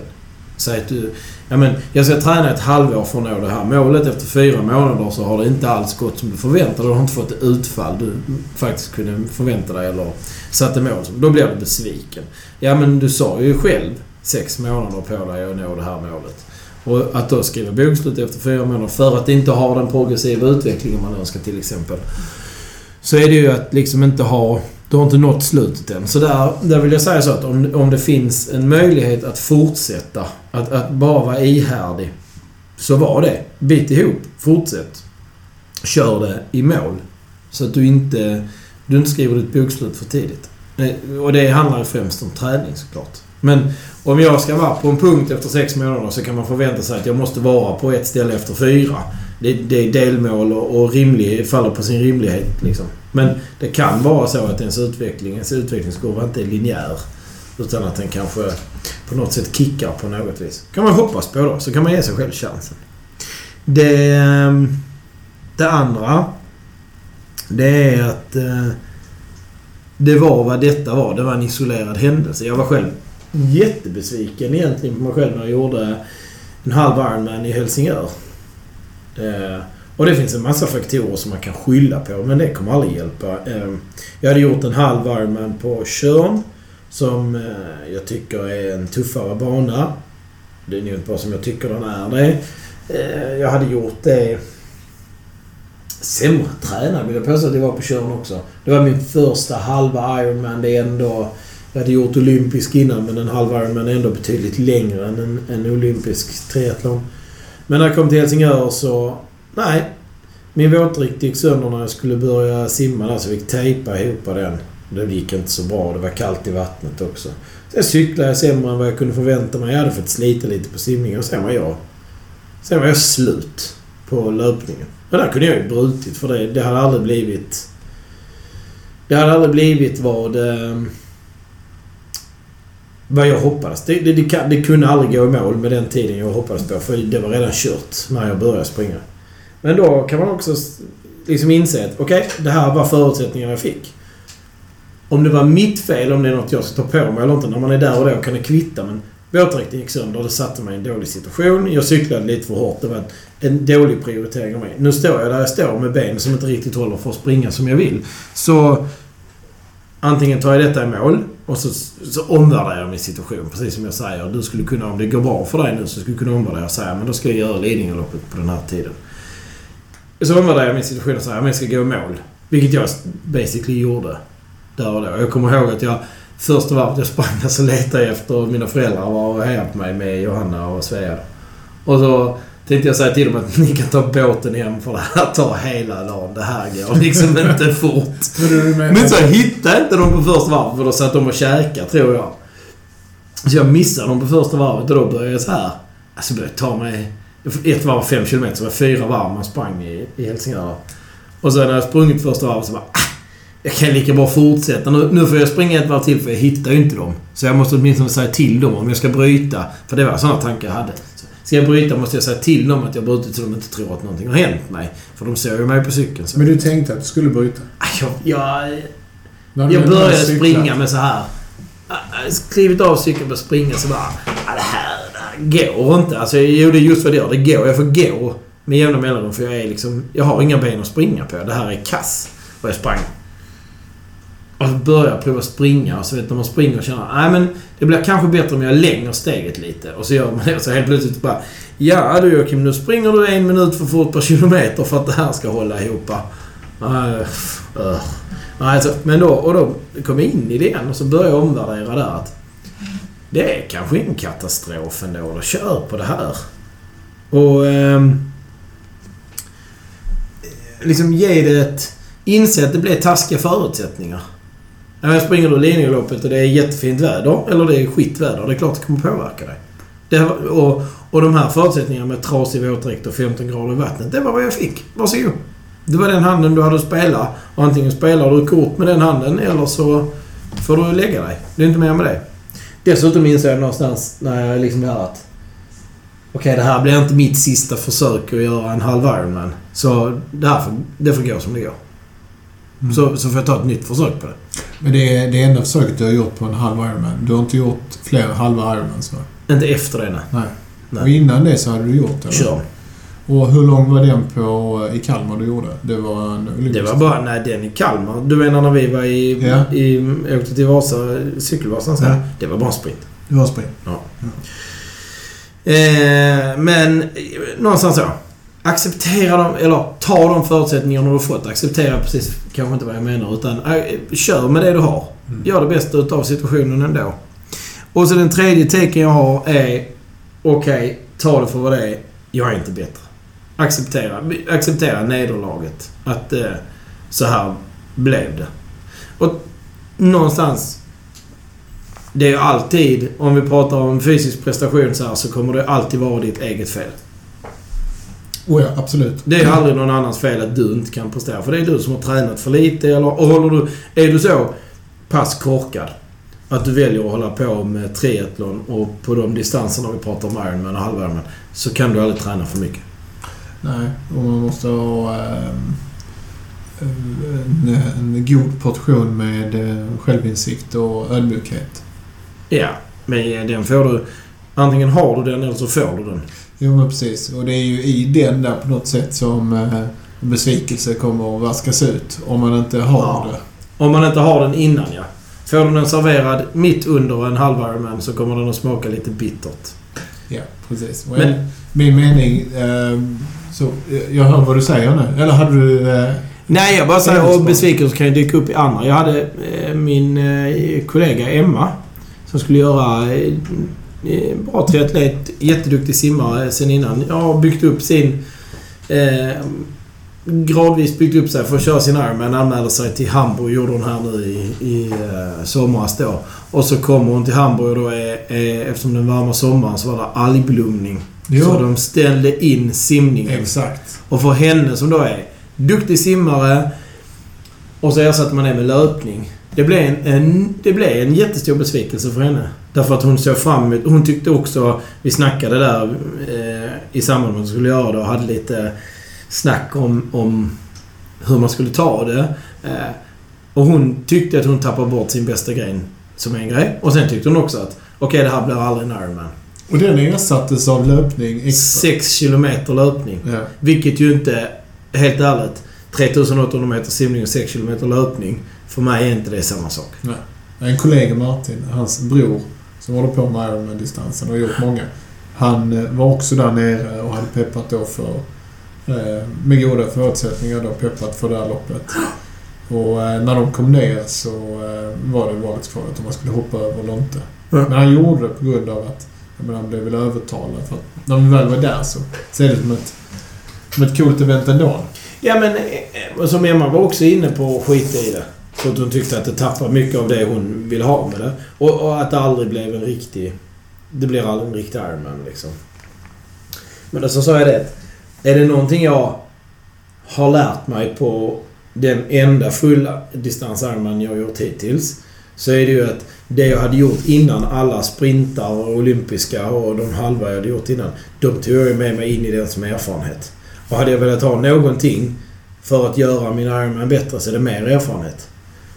Säg att du... Ja men, jag ska träna ett halvår för att nå det här målet. Efter fyra månader så har det inte alls gått som du förväntade. dig. Du har inte fått det utfall du faktiskt kunde förvänta dig eller satte mål. Då blir du besviken. Ja men du sa ju själv sex månader på dig att nå det här målet. Och att då skriva bokslut efter fyra månader för att inte ha den progressiva utvecklingen man önskar till exempel. Så är det ju att liksom inte ha... Du har inte nått slutet än. Så där, där vill jag säga så att om, om det finns en möjlighet att fortsätta, att, att bara vara ihärdig, så var det. Bit ihop. Fortsätt. Kör det i mål. Så att du inte, du inte skriver ditt bokslut för tidigt. Eh, och det handlar ju främst om träning såklart. Men om jag ska vara på en punkt efter sex månader så kan man förvänta sig att jag måste vara på ett ställe efter fyra. Det, det är delmål och, och rimlig, faller på sin rimlighet. Liksom. Men det kan vara så att ens utveckling, ens utvecklingskurva inte är linjär. Utan att den kanske på något sätt kickar på något vis. kan man hoppas på då. Så kan man ge sig själv chansen. Det, det andra, det är att eh, det var vad detta var. Det var en isolerad händelse. Jag var själv jättebesviken egentligen på mig själv när jag gjorde en halv Ironman i Helsingör. Eh, och det finns en massa faktorer som man kan skylla på, men det kommer aldrig hjälpa. Eh, jag hade gjort en halv Ironman på Tjörn, som eh, jag tycker är en tuffare bana. Det är nog inte bara som jag tycker den är det. Eh, jag hade gjort det sämre tränad vill jag påstå att jag var på Tjörn också. Det var min första halva Ironman. Det är ändå... Jag hade gjort olympisk innan men en halv Ironman är ändå betydligt längre än en, en olympisk triathlon. Men när jag kom till Helsingör så... Nej. Min våtdräkt gick sönder när jag skulle börja simma där så jag fick tejpa ihop den. Det gick inte så bra. Det var kallt i vattnet också. Sen cyklade jag sämre än vad jag kunde förvänta mig. Jag hade fått slita lite på simningen och sen var jag... Sen var jag slut på löpningen. Men där kunde jag ju brutit för det. Det hade aldrig blivit... Det hade aldrig blivit vad... Eh, vad jag hoppades. Det, det, det, det, kunde aldrig gå i mål med den tiden jag hoppades på. För det var redan kört när jag började springa. Men då kan man också liksom inse att okej, okay, det här var förutsättningarna jag fick. Om det var mitt fel, om det är något jag ska ta på mig eller inte. När man är där och då kan det kvitta. Men våtdräkten gick sönder. Det satte mig i en dålig situation. Jag cyklade lite för hårt. Det var en dålig prioritering av mig. Nu står jag där jag står med ben som inte riktigt håller för att springa som jag vill. Så antingen tar jag detta i mål och så, så omvärderar jag min situation. Precis som jag säger. Du skulle kunna, om det går bra för dig nu, så skulle du kunna omvärdera och säga men då ska jag göra Lidingöloppet på den här tiden. Så omvärderar jag min situation och säger att jag ska gå i mål. Vilket jag basically gjorde. Där och då. Jag kommer ihåg att jag första varvet jag sprang så letade jag efter mina föräldrar var och hejade på mig med Johanna och Svea. Och så tänkte jag säga till dem att ni kan ta båten hem för det här tar hela dagen. Det här går liksom inte fort. Men så hittade inte dem på första varvet för då satt de och käkade tror jag. Så jag missade dem på första varvet och då började jag så här. Alltså började ta mig... Ett varv var fem kilometer, så var fyra varv man sprang i, i Helsingör. Och sen när jag sprungit första varvet så bara... Ah, jag kan lika bra fortsätta. Nu, nu får jag springa ett varv till för jag hittar ju inte dem. Så jag måste åtminstone säga till dem om jag ska bryta. För det var sådana tankar jag hade. Ska jag bryta måste jag säga till dem att jag brutit så de inte tror att någonting har hänt mig. För de ser ju mig på cykeln. Så. Men du tänkte att du skulle bryta? Jag, jag, jag började springa med så här. Skrivit av cykeln och springa så bara... Det här, det här går inte. Alltså, jo, det är just vad det gör. Det går. Jag får gå med jämna mellanrum för jag är liksom... Jag har inga ben att springa på. Det här är kass. Och jag sprang och jag prova springa och så vet när man springer och känner nej men det blir kanske bättre om jag länger steget lite. Och så gör man det och så helt plötsligt bara Ja du Joakim, nu springer du en minut för fort per kilometer för att det här ska hålla ihop. Uh, uh. Alltså, men då, och då kom jag in i det igen och så började jag omvärdera där att det är kanske ingen katastrof ändå Då kör på det här. Och... Eh, liksom ge det ett... Inse att det blir taskiga förutsättningar. Ja, jag springer du Lidingöloppet och det är jättefint väder, eller det är skitväder, det är klart det kommer påverka dig. Det, och, och de här förutsättningarna med trasig våtdräkt och 15 grader i vattnet, det var vad jag fick. Varsågod. Det var den handen du hade att spela. Och antingen spelar du kort med den handen eller så får du lägga dig. Det är inte mer med det. Dessutom inser jag någonstans när jag liksom hör att... Okej, okay, det här blir inte mitt sista försök att göra en halv Ironman. Så det här får, det får gå som det går. Mm. Så, så får jag ta ett nytt försök på det. Men det är det enda försöket du har gjort på en halv Ironman. Du har inte gjort fler halva Ironmans va? Inte efter det, nej. nej. nej. Och innan det så hade du gjort det? Kör. Och hur lång var den på, i Kalmar du gjorde? Det var en olympisk? Det var bara... Nej, den i Kalmar. Du menar när vi var i... Ja. i åkte till Vasa, cykelvasan så ja. Det var bara sprint. Det var sprint? Ja. ja. Eh, men någonstans så acceptera dem, eller ta de förutsättningarna du har fått. Acceptera precis kanske inte vad jag menar, utan äh, kör med det du har. Mm. Gör det bästa utav situationen ändå. Och så den tredje tecken jag har är, okej, okay, ta det för vad det är. Jag är inte bättre. Acceptera, acceptera nederlaget. Att eh, så här blev det. Och någonstans det är ju alltid, om vi pratar om fysisk prestation så här, så kommer det alltid vara ditt eget fel. Oh ja, absolut. Det är aldrig någon annans fel att du inte kan prestera. För det är du som har tränat för lite eller... Och håller du... Är du så pass korkad att du väljer att hålla på med triathlon och på de distanserna vi pratar om Ironman och halv så kan du aldrig träna för mycket. Nej, och man måste ha äh, en, en god portion med äh, självinsikt och ödmjukhet. Ja, men den får du Antingen har du den eller så får du den. Jo, men precis. Och det är ju i den där på något sätt som eh, besvikelse kommer att vaskas ut. Om man inte har Ja. det. Om man inte har den innan ja. Får du den serverad mitt under en halv Ironman så kommer den att smaka lite bittert. Ja, precis. Och Men- en- min mening... Eh, så, eh, jag hör vad du säger nu. Eller hade du... Eh, Nej, jag bara säger så. besvikelser kan ju dyka upp i andra. Jag hade eh, min eh, kollega Emma som skulle göra eh, bra triatlet, jätteduktig simmare sen innan. Jag har byggt upp sin... Eh, gradvis byggt upp sig för att köra sin Ironman. Anmälde sig till Hamburg, gjorde hon här nu i, i eh, somras då. Och så kommer hon till Hamburg och då är, är eftersom den varma sommaren så var det algblomning. Jo. Så de ställde in simningen. exakt. Och för henne som då är duktig simmare och så ersatte man det med löpning. Det blev en, en, det blev en jättestor besvikelse för henne. Därför att hon såg fram emot... Hon tyckte också... Vi snackade där eh, i samband med att vi skulle göra det och hade lite snack om, om hur man skulle ta det. Eh, och hon tyckte att hon tappade bort sin bästa grej som en grej. Och sen tyckte hon också att okej, det här blir aldrig en Ironman. Och den ersattes av löpning extra. Sex kilometer löpning. Ja. Vilket ju inte, helt ärligt, 3800 meter simning och 6 km löpning. För mig är inte det samma sak. En kollega Martin, hans bror, som håller på med Ironman-distansen och gjort många. Han eh, var också där nere och hade peppat då för, eh, med goda förutsättningar då, peppat för det här loppet. Och eh, när de kom ner så var det valsvaret om man skulle hoppa över eller inte. Men han gjorde det på grund av att menar, han blev väl övertalad. För att när vi väl var där så, är det som ett, som ett coolt event ändå. Ja men, som Emma var också inne på att skita i det. För att hon tyckte att det tappar mycket av det hon ville ha med det. Och, och att det aldrig blev en riktig... Det blir aldrig en riktig Ironman liksom. Men så sa jag det. Är det någonting jag har lärt mig på den enda fulla distans Ironman jag har gjort hittills. Så är det ju att det jag hade gjort innan alla sprintar och olympiska och de halva jag hade gjort innan. De tog jag ju med mig in i det som erfarenhet. Och hade jag velat ha någonting för att göra min Ironman bättre så är det mer erfarenhet.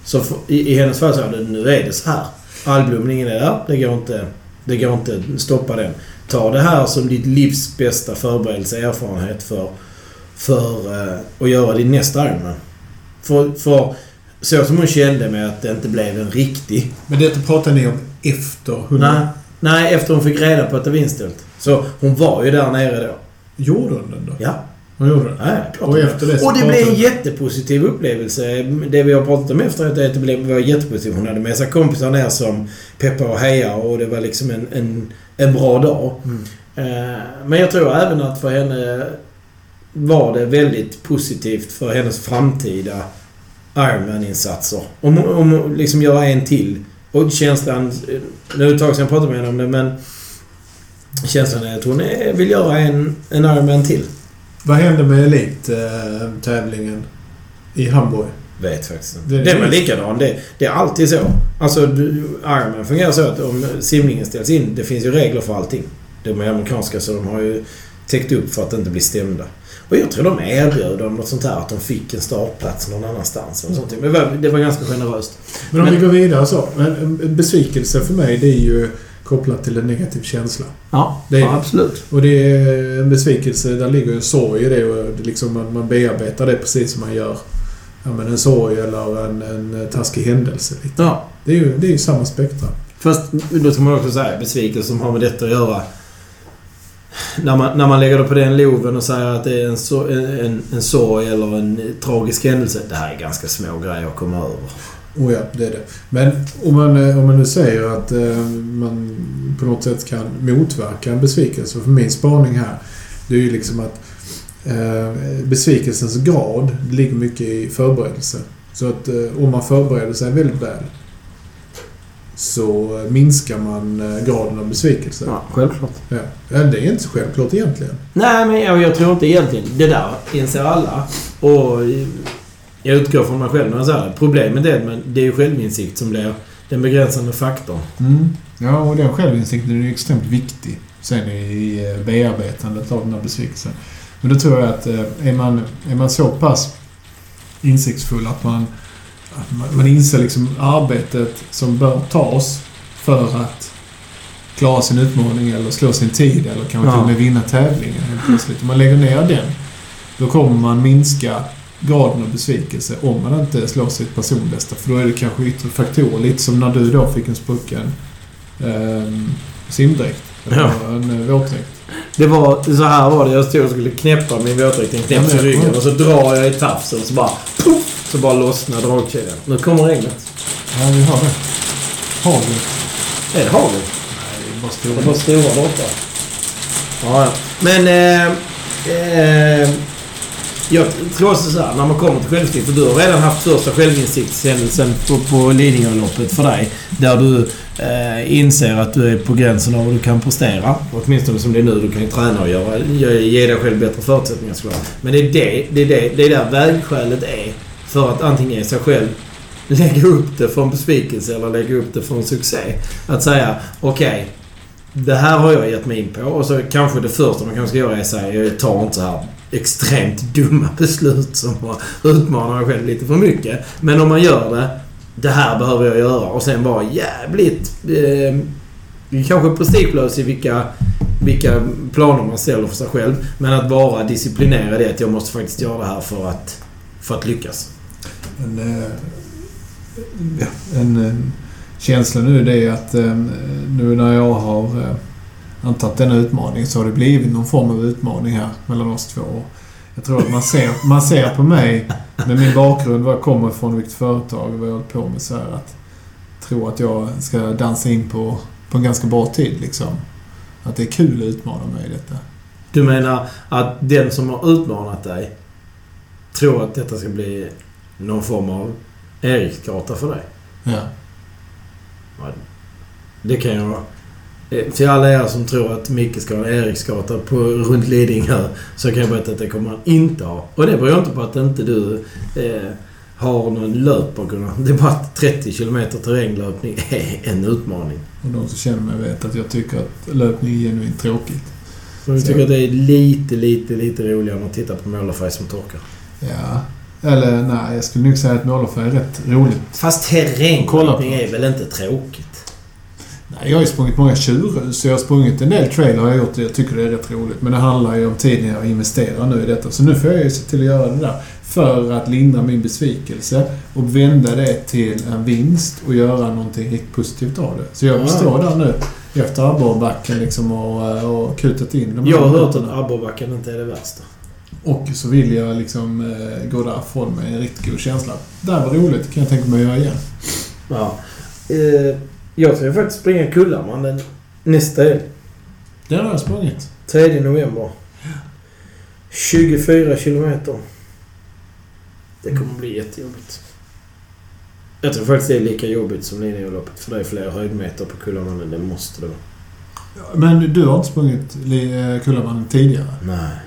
Så för, i, i hennes fall är det nu är det så här. Algblomningen är där. Det går inte, det går inte stoppa den. Ta det här som ditt livs bästa förberedelse, erfarenhet för, för eh, att göra din nästa Ironman. För, för så som hon kände med att det inte blev en riktig. Men detta pratar ni om efter 100... Nej, nej, efter hon fick reda på att det var inställt. Så hon var ju där nere då. Gjorde hon den då? Ja. Hon gjorde den? Nej, Och efter det Och det blev en jättepositiv upplevelse. Det vi har pratat om efteråt är att det blev, var jättepositivt. Hon hade med sig kompisar ner som peppade och hejade och det var liksom en, en, en bra dag. Mm. Eh, Men jag tror även att för henne var det väldigt positivt för hennes framtida Ironman-insatser. Om, om hon liksom göra en till. Och känslan... Nu är det ett tag sedan jag pratade med henne om det men... Känslan är att hon är, vill göra en, en Ironman till. Vad hände med Elit-tävlingen i Hamburg? Vet faktiskt inte. Det- Den var likadan. Det, det är alltid så. Alltså, Ironman fungerar så att om simningen ställs in, det finns ju regler för allting. De är amerikanska så de har ju täckt upp för att inte bli stämda. Och jag tror de erbjöd dem något sånt här att de fick en startplats någon annanstans. Och sånt. Men det var, ganska generöst. Men om Men- vi går vidare så. Men en en besvikelse för mig, det är ju kopplat till en negativ känsla. Ja, Det är- ja absolut. Och det är en besvikelse, där ligger ju en sorg i det och det liksom man, man bearbetar det precis som man gör ja, men en sorg eller en, en taskig händelse. Lite. Ja. Det är ju, det är ju samma spektra. Fast då ska man också säga besvikelse som har med detta att göra. När man, när man lägger det på den loven och säger att det är en, so en, en sorg eller en tragisk händelse. Det här är ganska små grejer att komma över. Oh ja, det är det. Men om man, eh, om man nu säger att eh, man på något sätt kan motverka en besvikelse. För min spaning här, det är ju liksom att eh, besvikelsens grad ligger mycket i förberedelse. Så att om man förbereder sig väldigt väl så minskar man graden av besvikelse. Ja, självklart. Ja. Ja, det är inte så självklart egentligen. Nej, men jag, jag tror inte egentligen... Det där inser alla. Och jag utgår från mig själv när jag säger det. Problemet är att det är ju självinsikt som blir den begränsande faktorn. Ja, och den självinsikten är ju extremt viktig sen i eh, bearbetandet av den här besvikelsen. Men då tror jag att eh, är man, är man så pass insiktsfull att man, att man, man inser liksom arbetet som bör tas för att klara sin utmaning eller slå sin tid eller kanske Ja. till och med vinna tävlingen helt plötsligt. Om man lägger ner den, då kommer man minska graden av besvikelse om man inte slår sitt personbästa. För då är det kanske yttre faktorer. Lite som när du då fick en sprucken eh, simdräkt. Eller Ja. en våtdräkt. Det var så här var det. Jag stod och skulle knäppa min våtdräkt i en knäpp Ja, i ryggen och så drar jag i tafsen så bara puff, Så bara lossnar dragkedjan. Nu kommer regnet. Ja, vi har det. Hagel. Är det hagel? Nej, det är bara Det stora. var stora droppar. Ja, ja. Men... Eh, eh, jag tror också så här, när man kommer till självinsikt. För du har redan haft första självinsiktshändelsen på, på Lidingöloppet för dig. Där du eh, inser att du är på gränsen av vad du kan prestera. Åtminstone som det är nu. Du kan ju träna och göra, ge ge dig själv bättre förutsättningar såklart. Men det är det, det, är det, det är där vägskälet är. För att antingen ge sig själv lägga upp det för en besvikelse eller lägga upp det för en succé. Att säga okej, det här har jag gett mig in på och så kanske det första man kanske ska göra är att säga jag tar inte så här extremt dumma beslut som utmanar utmana mig själv lite för mycket. Men om man gör det, det här behöver jag göra och sen vara jävligt eh, kanske prestigelös i vilka, vilka planer man ställer för sig själv. Men att vara disciplinerad i att jag måste faktiskt göra det här för att, för att lyckas. Eh, en, en, en känsla nu är det att eh, nu när jag har antagit denna utmaning så har det blivit någon form av utmaning här mellan oss två. Jag tror att man ser, man ser på mig med min bakgrund, var jag kommer ifrån, vilket företag och vad jag håller på med så här att tro att jag ska dansa in på, på en ganska bra tid liksom. Att det är kul att utmana mig i detta. Du menar att den som har utmanat dig tror att detta ska bli någon form av Eriksgata för dig? Ja. Det kan jag... eh, Till alla er som tror att Micke ska ha en Eriksgata på, runt Lidingö så kan jag berätta att det kommer han inte ha. Och det beror inte på att inte du eh, har någon löpbakgrund. Det är bara att 30 km terränglöpning är en utmaning. Och de som känner mig vet att jag tycker att löpning är genuint tråkigt. Jag Så- tycker att det är lite, lite, lite roligare än att titta på målarfärg som torkar. Ja. Eller nej, jag skulle nog säga att målarfärg är rätt roligt. Fast terränglöpning är väl inte tråkigt? Jag har ju sprungit många tjurhus, så jag har sprungit en del trail har jag gjort. Jag tycker det är rätt roligt. Men det handlar ju om tiden jag investerar nu i detta. Så nu får jag ju se till att göra det där. För att lindra min besvikelse och vända det till en vinst och göra någonting riktigt positivt av det. Så jag Ja. står där nu efter abborrbacken liksom och, och kutat in de Jag har hört att abborrbacken inte är det värsta. Och så vill jag liksom eh, gå därifrån med en riktigt god känsla. Det här var roligt, kan jag tänka mig att göra igen. Ja. Eh, jag ska faktiskt springa Kullaman nästa helg. Den har jag sprungit. 3 november. 24 kilometer. Det kommer bli jättejobbigt. Jag tror faktiskt det är lika jobbigt som Lidingöloppet. För det är fler höjdmeter på Kullamannen. Det måste det vara. Men du har inte sprungit eh, Kullamannen tidigare? Nej.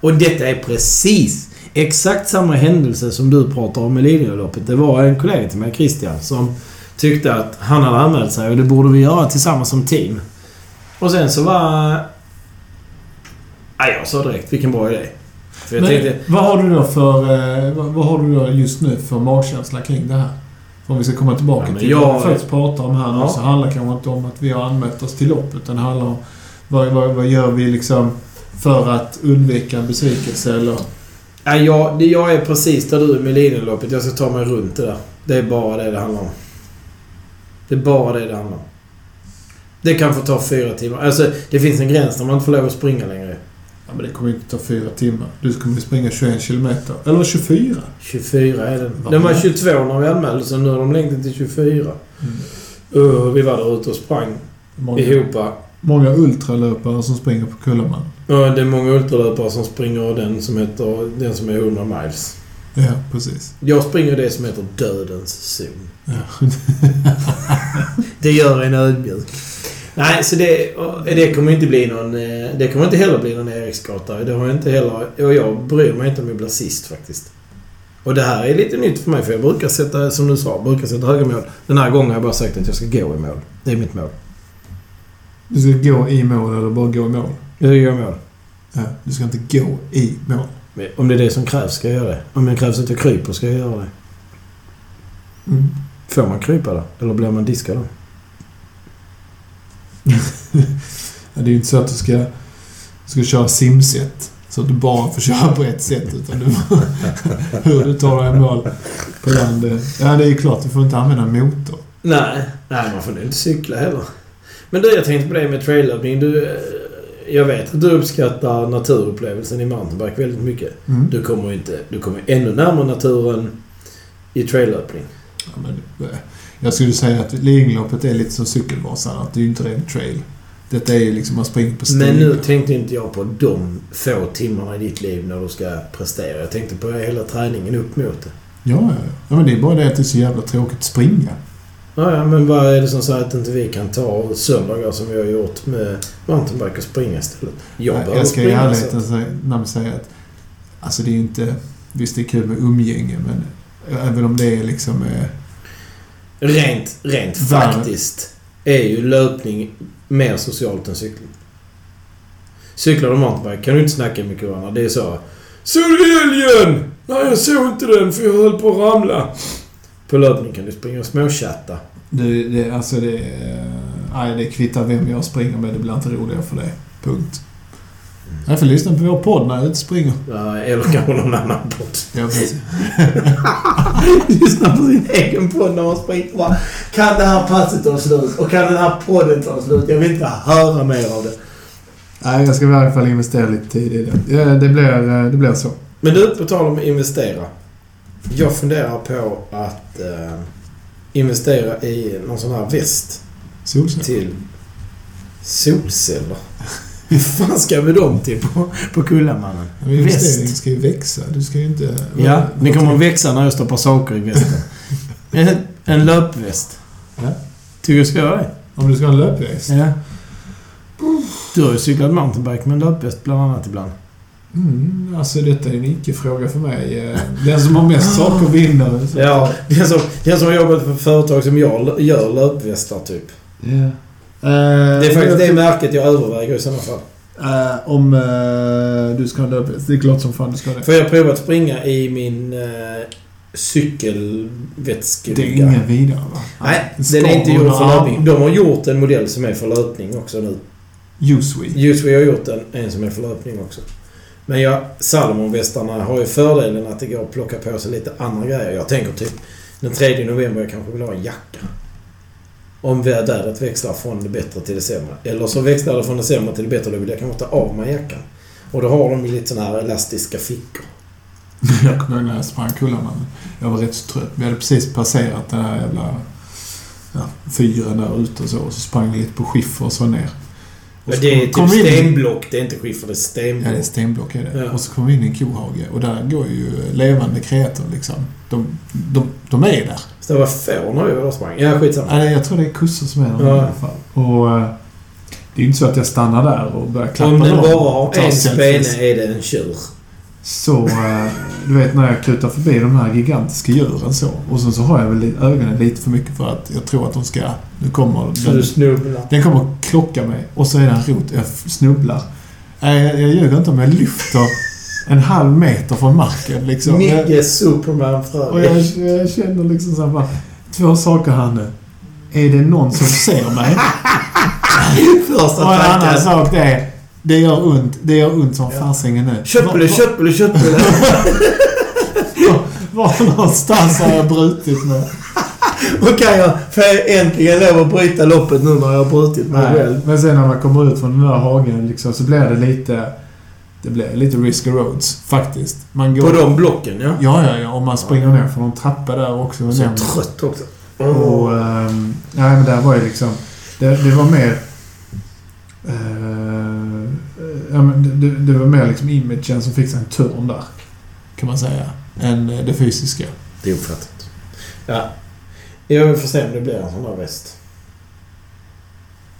Och detta är precis exakt samma händelse som du pratar om i Lidingöloppet. Det var en kollega till mig, Christian, som tyckte att han hade anmält sig och det borde vi göra tillsammans som team. Och sen så var... Nej, jag sa direkt vilken bra idé. Men tänkte... vad har du då för... Eh, vad, har du då just nu för magkänsla kring det här? För om vi ska komma tillbaka Ja, till jag- vad vi faktiskt pratar om här nu Ja. så handlar det kanske inte om att vi har anmält oss till lopp utan det handlar om vad, vad, vad gör vi liksom för att undvika en besvikelse eller... Ja, jag, jag är precis där du är med Lidingöloppet. Jag ska ta mig runt det där. Det är bara det det handlar om. Det är bara det det handlar om. Det kan få ta fyra timmar. Alltså, det finns en gräns när man inte får lov att springa längre. Ja, men det kommer inte ta fyra timmar. Du kommer ju springa 21 kilometer. Eller 24. 24 är den. Den var 22 när vi anmälde så nu har de längt den till 24. Uh, vi var där ute och sprang Många, ihop. många ultralöpare som springer på Kullaman. Uh, det är många ultralöpare som springer den som heter... Den som är 100 miles. Ja, precis. Jag springer det som heter Dödens zon. Ja. Det gör en ödmjuk. Nej, så det, det kommer inte bli någon... eh, Det kommer inte heller bli någon Eriksgata. Det har jag inte heller... Och jag bryr mig inte om jag blir sist faktiskt. Och det här är lite nytt för mig för jag brukar sätta, som du sa, brukar sätta höga mål. Den här gången har jag bara sagt att jag ska gå i mål. Det är mitt mål. Du ska gå i mål eller bara gå i mål? Jag gör mål. Ja, du ska inte gå i mål. Om det är det som krävs ska jag göra det. Om det krävs att jag kryper ska jag göra det. Mm. Får man krypa då? Eller blir man diskad då? Det är ju inte så att du ska, ska köra simset. Så att du bara får köra på ett sätt. Utan du, hur du tar dig i mål på land. Ja, det är ju klart. Du får inte använda motor. Nej, nej man får inte cykla heller. Men du, jag tänkte på det med trailöppning. Du, eh, jag vet att du uppskattar naturupplevelsen i mountainbike väldigt mycket. Mm. Du kommer inte... Du kommer ännu närmare naturen i trailöppning. Ja, men, eh, jag skulle säga att Lidingöloppet är lite som Cykelvasan. Att det är ju inte ren trail. Detta är ju liksom man springer på stigar. Men nu tänkte inte jag på de få timmarna i ditt liv när du ska prestera. Jag tänkte på hela träningen upp mot det. Ja, ja, ja. ja. men det är bara det att det är så jävla tråkigt att springa. Ja, ja, men vad är det som säger att inte vi kan ta söndagar som vi har gjort med mountainbike och springa istället? Jag behöver jag ska i ärlighetens namn säga att alltså det är ju inte... Visst, det är kul med umgänge, men även om det är liksom... Eh, Rent, rent faktiskt är ju löpning mer socialt än cykling. Cyklar du mountainbike kan du inte snacka med varandra. Det är så. Såg du älgen? Nej, jag såg inte den för jag höll på att ramla. På löpning kan du springa och småchatta. det, det, alltså det... Eh, nej, det kvittar vem jag springer med. Det blir inte roligare för det. Punkt. Jag får lyssna på vår podd när jag och springer. Ja, Eller kanske någon annan podd. Ja, precis. Lyssna på sin egen podd när man springer. Bara, Kan det här passet ta slut? Och kan den här podden ta slut? Jag vill inte höra mer av det. Nej, jag ska i alla fall investera lite tid i det. Det, blir, eh, det blir så. Men du, på tal om att investera. Jag funderar på att eh, investera i någon sån här väst Solceller. till solceller. Hur fan ska vi dem till på, på Kullamannen? Väst. ska ju växa. Du ska ju inte... Ja, det kommer att växa när jag stoppar saker i västen. En, en löpväst. Ja. Tycker du ska göra det? Om du ska ha en löpväst? Ja. Du har ju cyklat mountainbike med en löpväst bland annat ibland. Mm, alltså detta är en icke-fråga för mig. Eh, Den som har mest saker vinner. Så- Ja, den som, den som har jobbat för företag som jag gör löpvästar typ. Ja. Det är faktiskt det märket jag överväger i sådana fall. Eh, om eh, du ska ha löpväst. Det är klart som fan du ska det. För jag har provat springa i min uh, Det är ingen vidare va? Nej, Det den är inte gjord för löpning. De har gjort en modell som är för löpning också nu. Uswe. Uswe har gjort en, en som är för löpning också. Men ja, Salomonvästarna har ju fördelen att det går att plocka på sig lite andra grejer. Jag tänker typ den 3 november jag kanske vill ha en jacka. Om vädret växlar från det bättre till det sämre. Eller så växlar det från det sämre till det bättre. Då vill jag kanske ta av mig jackan. Och då har de ju lite sådana här elastiska fickor. Jag kommer ihåg när jag sprang Kullamannen. Jag var rätt så trött. Vi hade precis passerat den här jävla ja, fyren där ute och så. Och så sprang vi lite på skiffer och så ner. Så det är typ stenblock. Det är inte skiffer, det är stenblock. Ja, det är stenblock är det. Ja. Och så kom vi in i en kohage och där går ju levande kreatur liksom. De, de, de är där. Så det var får när vi var där och sprang. Ja, skitsamma. Ja, jag tror det är kossor som är där Ja. i alla fall. Och eh, det är ju inte så att jag stannar där och börjar klappa Om den bara har en spene är det en tjur. Så, eh, du vet när jag kutar förbi de här gigantiska djuren så. Och sen så har jag väl ögonen lite för mycket för att jag tror att de ska... Nu kommer Så du den, snubblar. den kommer klocka mig och så är det en rot. Jag snubblar. Nej, jag, jag ljuger inte om jag lyfter en halv meter från marken liksom. Micke Superman och Fröberg. jag, jag känner liksom så här bara, Två saker här nu. Är det någon som ser mig? Första Och en annan tanken. sak det är, det gör ont. Det gör ont som fasingen nu. Köttbulle, köttbulle, köttbulle. Var någonstans har jag brutit mig? Och kan jag får jag äntligen lov att bryta loppet nu när jag har brutit mig Nej, själv. men sen när man kommer ut från den där hagen liksom, så blir det lite... Det blir lite risky roads, faktiskt. Man går... På de blocken, ja. Ja, ja, ja. Och man springer ner för någon trappa där också. Så trött också. Och... ehm, nej, men där var ju liksom... Det, det var mer... eh, ja, men det, det, var mer liksom imagen som fick sig en turn där. Kan man säga. Än eh, det fysiska. Det är uppfattat. Ja. Jag får se om det blir en sån där väst.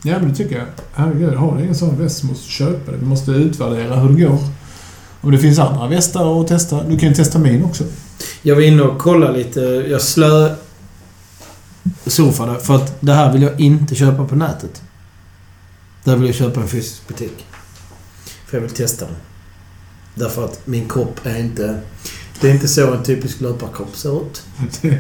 Ja, men det tycker jag. Herregud, har du ingen sån väst så måste du köpa det. Vi måste utvärdera hur det går. Om det finns andra västar att testa. Du kan ju testa min också. Jag var inne och kollade lite. Jag slö... surfade. För att det här vill jag inte köpa på nätet. Där vill jag köpa en fysisk butik. För jag vill testa den. Därför att min kropp är inte... Det är inte så en typisk löparkropp ser ut.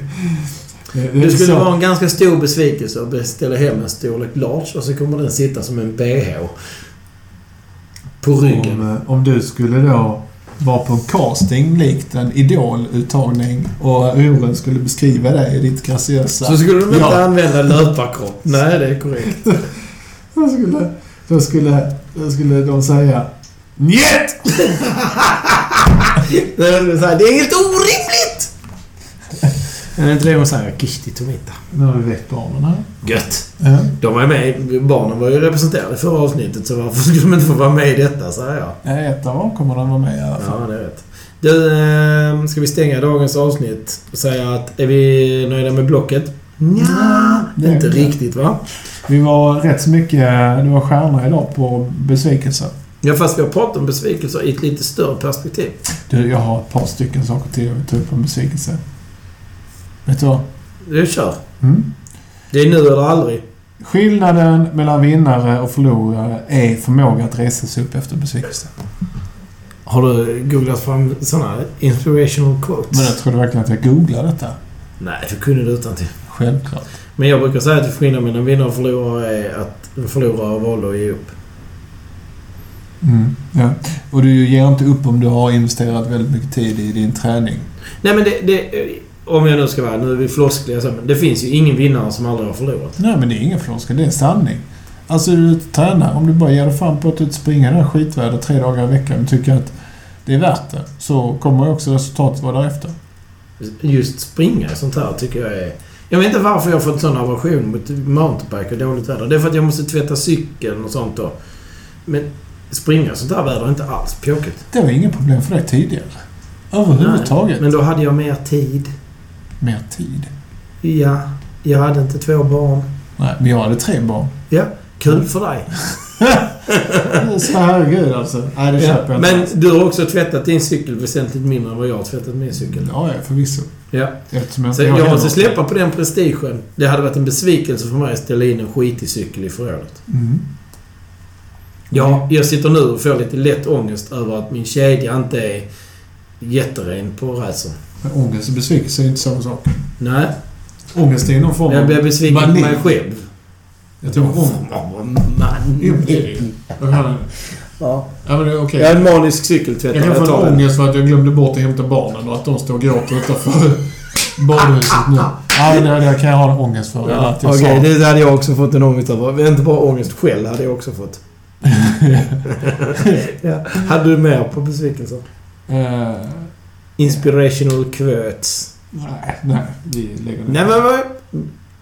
Det, skulle vara en ganska stor besvikelse att beställa hem en storlek large och så kommer den sitta som en bh. På ryggen. Om, eh, om du skulle då vara på en casting likt en idoluttagning och juryn skulle beskriva dig i ditt graciösa... Så skulle de inte Ja. använda löparkropp. Nej, det är korrekt. Då skulle, då skulle, då skulle de säga Njet! Det är helt orimligt! Är det inte det de säger? Kishti Tomita. Nu har vi väckt barnen här. Gött. Ja. De var med. Barnen var ju representerade i förra avsnittet, så varför skulle de inte få vara med i detta, säger jag. Ja, Ett av dem kommer de vara med i alla fall. Ja, det är rätt. Du, eh, ska vi stänga dagens avsnitt och säga att är vi nöjda med blocket? Nja, det är inte riktigt va? Vi var rätt så mycket... Det var stjärnor idag på besvikelse. Ja, fast vi har pratat om besvikelser i ett lite större perspektiv. Du, jag har ett par stycken saker till jag vill ta upp om besvikelse. Vet du vad? Det kör. Mm? Det är nu eller aldrig. Skillnaden mellan vinnare och förlorare är förmåga att resa sig upp efter besvikelse. Har du googlat fram såna inspirational quotes? Men jag trodde verkligen att jag googlade detta. Nej, du kunde det utan till. Självklart. Men jag brukar säga att skillnaden mellan vinnare och förlorare är att förlorare valde att ge upp. Mm, ja. Och du ger inte upp om du har investerat väldigt mycket tid i din träning. Nej, men det... det om jag nu ska vara... Nu är vi floskliga men det finns ju ingen vinnare som aldrig har förlorat. Nej, men det är ingen floskel. Det är sanning. Alltså, du tränar. Om du bara ger dig fan på att springa den här skitvädret tre dagar i veckan och tycker att det är värt det, så kommer också resultatet vara därefter. Just springa och sånt här tycker jag är... Jag vet inte varför jag har fått sån aversion mot mountainbike och dåligt väder. Det är för att jag måste tvätta cykeln och sånt då. Men springa sånt här väder är inte alls pjåkigt. Det var inget problem för dig tidigare. Överhuvudtaget. Men då hade jag mer tid. Mer tid. Ja, jag hade inte två barn. Nej, men jag hade tre barn. Ja, kul för dig. Så herregud alltså. Nej, det Ja, köper jag inte men du har också tvättat din cykel väsentligt mindre än vad jag har tvättat min cykel. Ja, ja, förvisso. Ja. Eftersom jag Så jag måste släppa på den prestigen. Det hade varit en besvikelse för mig att ställa in en skitig cykel i förrådet. Mm. Ja, jag sitter nu och får lite lätt ångest över att min kedja inte är jätteren på rälsen. Men ångest och besvikelse är inte samma sak. Nej, Ångest är någon form jag av... blir besviken på mig själv. Jag tror ångest... Man. Ja, Ja. men det är okej. Jag är en manisk cykeltvättare. Jag kan få en ångest för att jag glömde bort att hämta barnen och att de står och gråter utanför badhuset nu. Ja, det, det kan jag ha en ångest för. Ja, jag Okej, sa. det hade jag också fått en ångest över. Inte bara ångest själv hade jag också fått. ja. Hade du mer på besvikelser? Eh, Inspirational quotes. nej, nej. Vi lägger det. Nej men vad...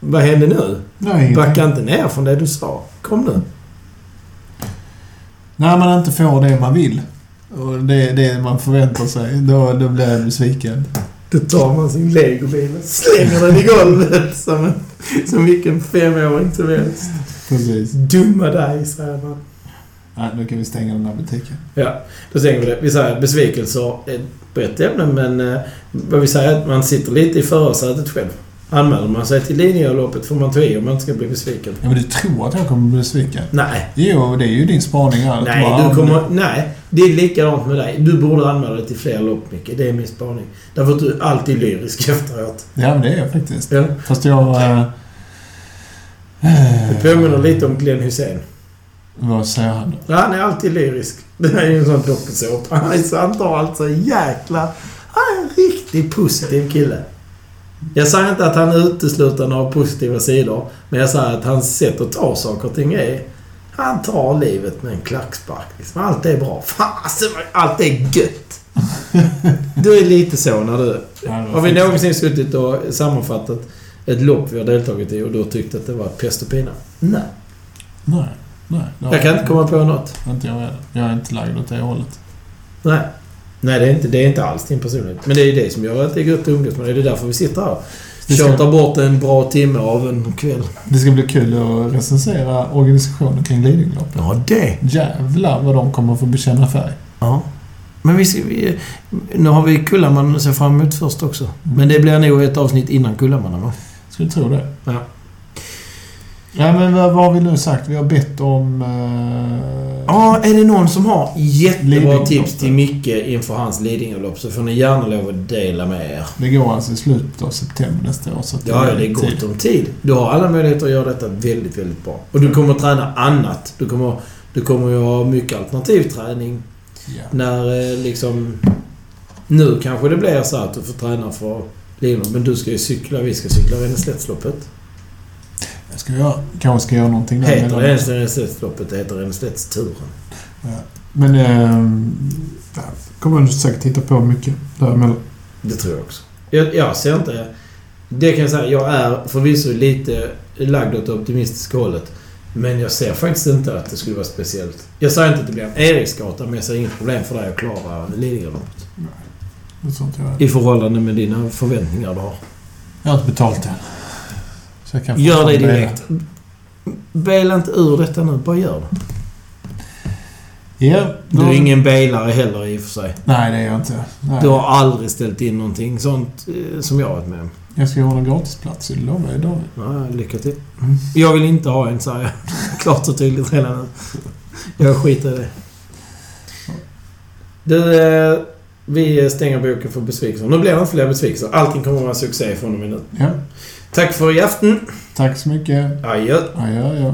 Vad hände nu? Nej, Backa inte ner från det du sa. Kom nu. När man inte får det man vill och det, det man förväntar sig, då, då blir jag besviken. Då tar man sin legobil och slänger den i golvet som, som vilken femåring som helst. Precis. Dumma dig, säger man. Nej, nu kan vi stänga den här butiken. Ja, då säger vi det. Vi säger besvikelser är på ett ämne, men eh, vad vi säger är att man sitter lite i förarsätet själv. Anmäler man sig till Lidingöloppet får man ta i om man inte ska bli besviken. Ja, men du tror att jag kommer bli besviken? Nej. Jo, det är ju din spaning här. Nej, bara- du kommer... Nej. Det är likadant med dig. Du borde anmäla dig till fler lopp, Micke. Det är min spaning. Därför att du är alltid lyrisk efteråt. Ja, men det är jag faktiskt. Ja. Fast jag... Äh, Det påminner lite om Glenn Hussein. Vad säger han då? Han är alltid lyrisk. Det är ju en sån dokusåpa. Han är så- han tar allt så jäkla... Han är en riktigt positiv kille. Jag säger inte att han uteslutande har positiva sidor. Men jag säger att hans sätt att ta saker och ting är... Han tar livet med en klackspark. Liksom. Allt är bra. Fasen allt är gött. Du är lite så när du... Har vi någonsin suttit och sammanfattat ett lopp vi har deltagit i och då tyckt att det var pest och pina? Nej. Nej. Nej. har Jag kan inte komma på något. Inte jag heller. Jag är inte lagd åt det hållet. Nej. Nej, det är, inte, det är inte alls din personlighet. Men det är ju det som gör att det är gött att umgås med. Det är därför vi sitter här. Tjatar bort en bra timme av en kväll. Det ska bli kul att recensera organisationen kring Lidingöloppet. Ja, det. Jävlar vad de kommer få bekänna färg. Ja. Men vi, ska, vi Nu har vi Kullamannen att se fram emot först också. Men det blir nog ett avsnitt innan Kullamannen, va? Skulle tro det. Ja. Ja, men vad, vad har vi nu sagt? Vi har bett om... Eh, Ja, är det någon som har jättebra tips till Micke inför hans Lidingölopp så får ni gärna lov att dela med er. Det går alltså i slutet av september nästa år. Så att Ja, det är gott om tid. Du har alla möjligheter att göra detta väldigt, väldigt bra. Och du kommer att träna annat. Du kommer, du kommer ju ha mycket alternativträning Ja. när eh, liksom... Nu kanske det blir så att du får träna för Lidingö, men du ska ju cykla. Vi ska cykla Ränneslättsloppet. Jag ska göra, kanske ska göra någonting där. Heter det Ränneslättsloppet? Det heter Ränneslättsturen. Men... Eh, kommer du säkert titta på mycket däremellan. Det tror jag också. Jag, jag ser inte... Det kan jag säga. Jag är förvisso lite lagd åt det optimistiska hållet. Men jag ser faktiskt inte att det skulle vara speciellt. Jag säger inte att det blir en Eriksgata, men jag ser inget problem för dig att klara Lidingöloppet. Det är sånt jag, I förhållande med dina förväntningar du har. jag har inte betalt än. Gör det direkt. Baila inte ur detta nu. Bara gör det. Ja. Du är ingen bailare heller i och för sig. Nej, det är jag inte. Nej. Du har aldrig ställt in någonting sånt eh, som jag har varit med om. Jag ska ordna gratisplats, det lovar jag David. Ja, lycka till. Mm. Jag vill inte ha en, säger jag. Klart och tydligt redan nu. Jag skiter i det. Du, eh, vi stänger boken för besvikelser. Nu blir det inte fler besvikelser. Allting kommer att vara succé från och med nu. Ja. Tack för i afton. Tack så mycket. Adjö. Adjö, adjö.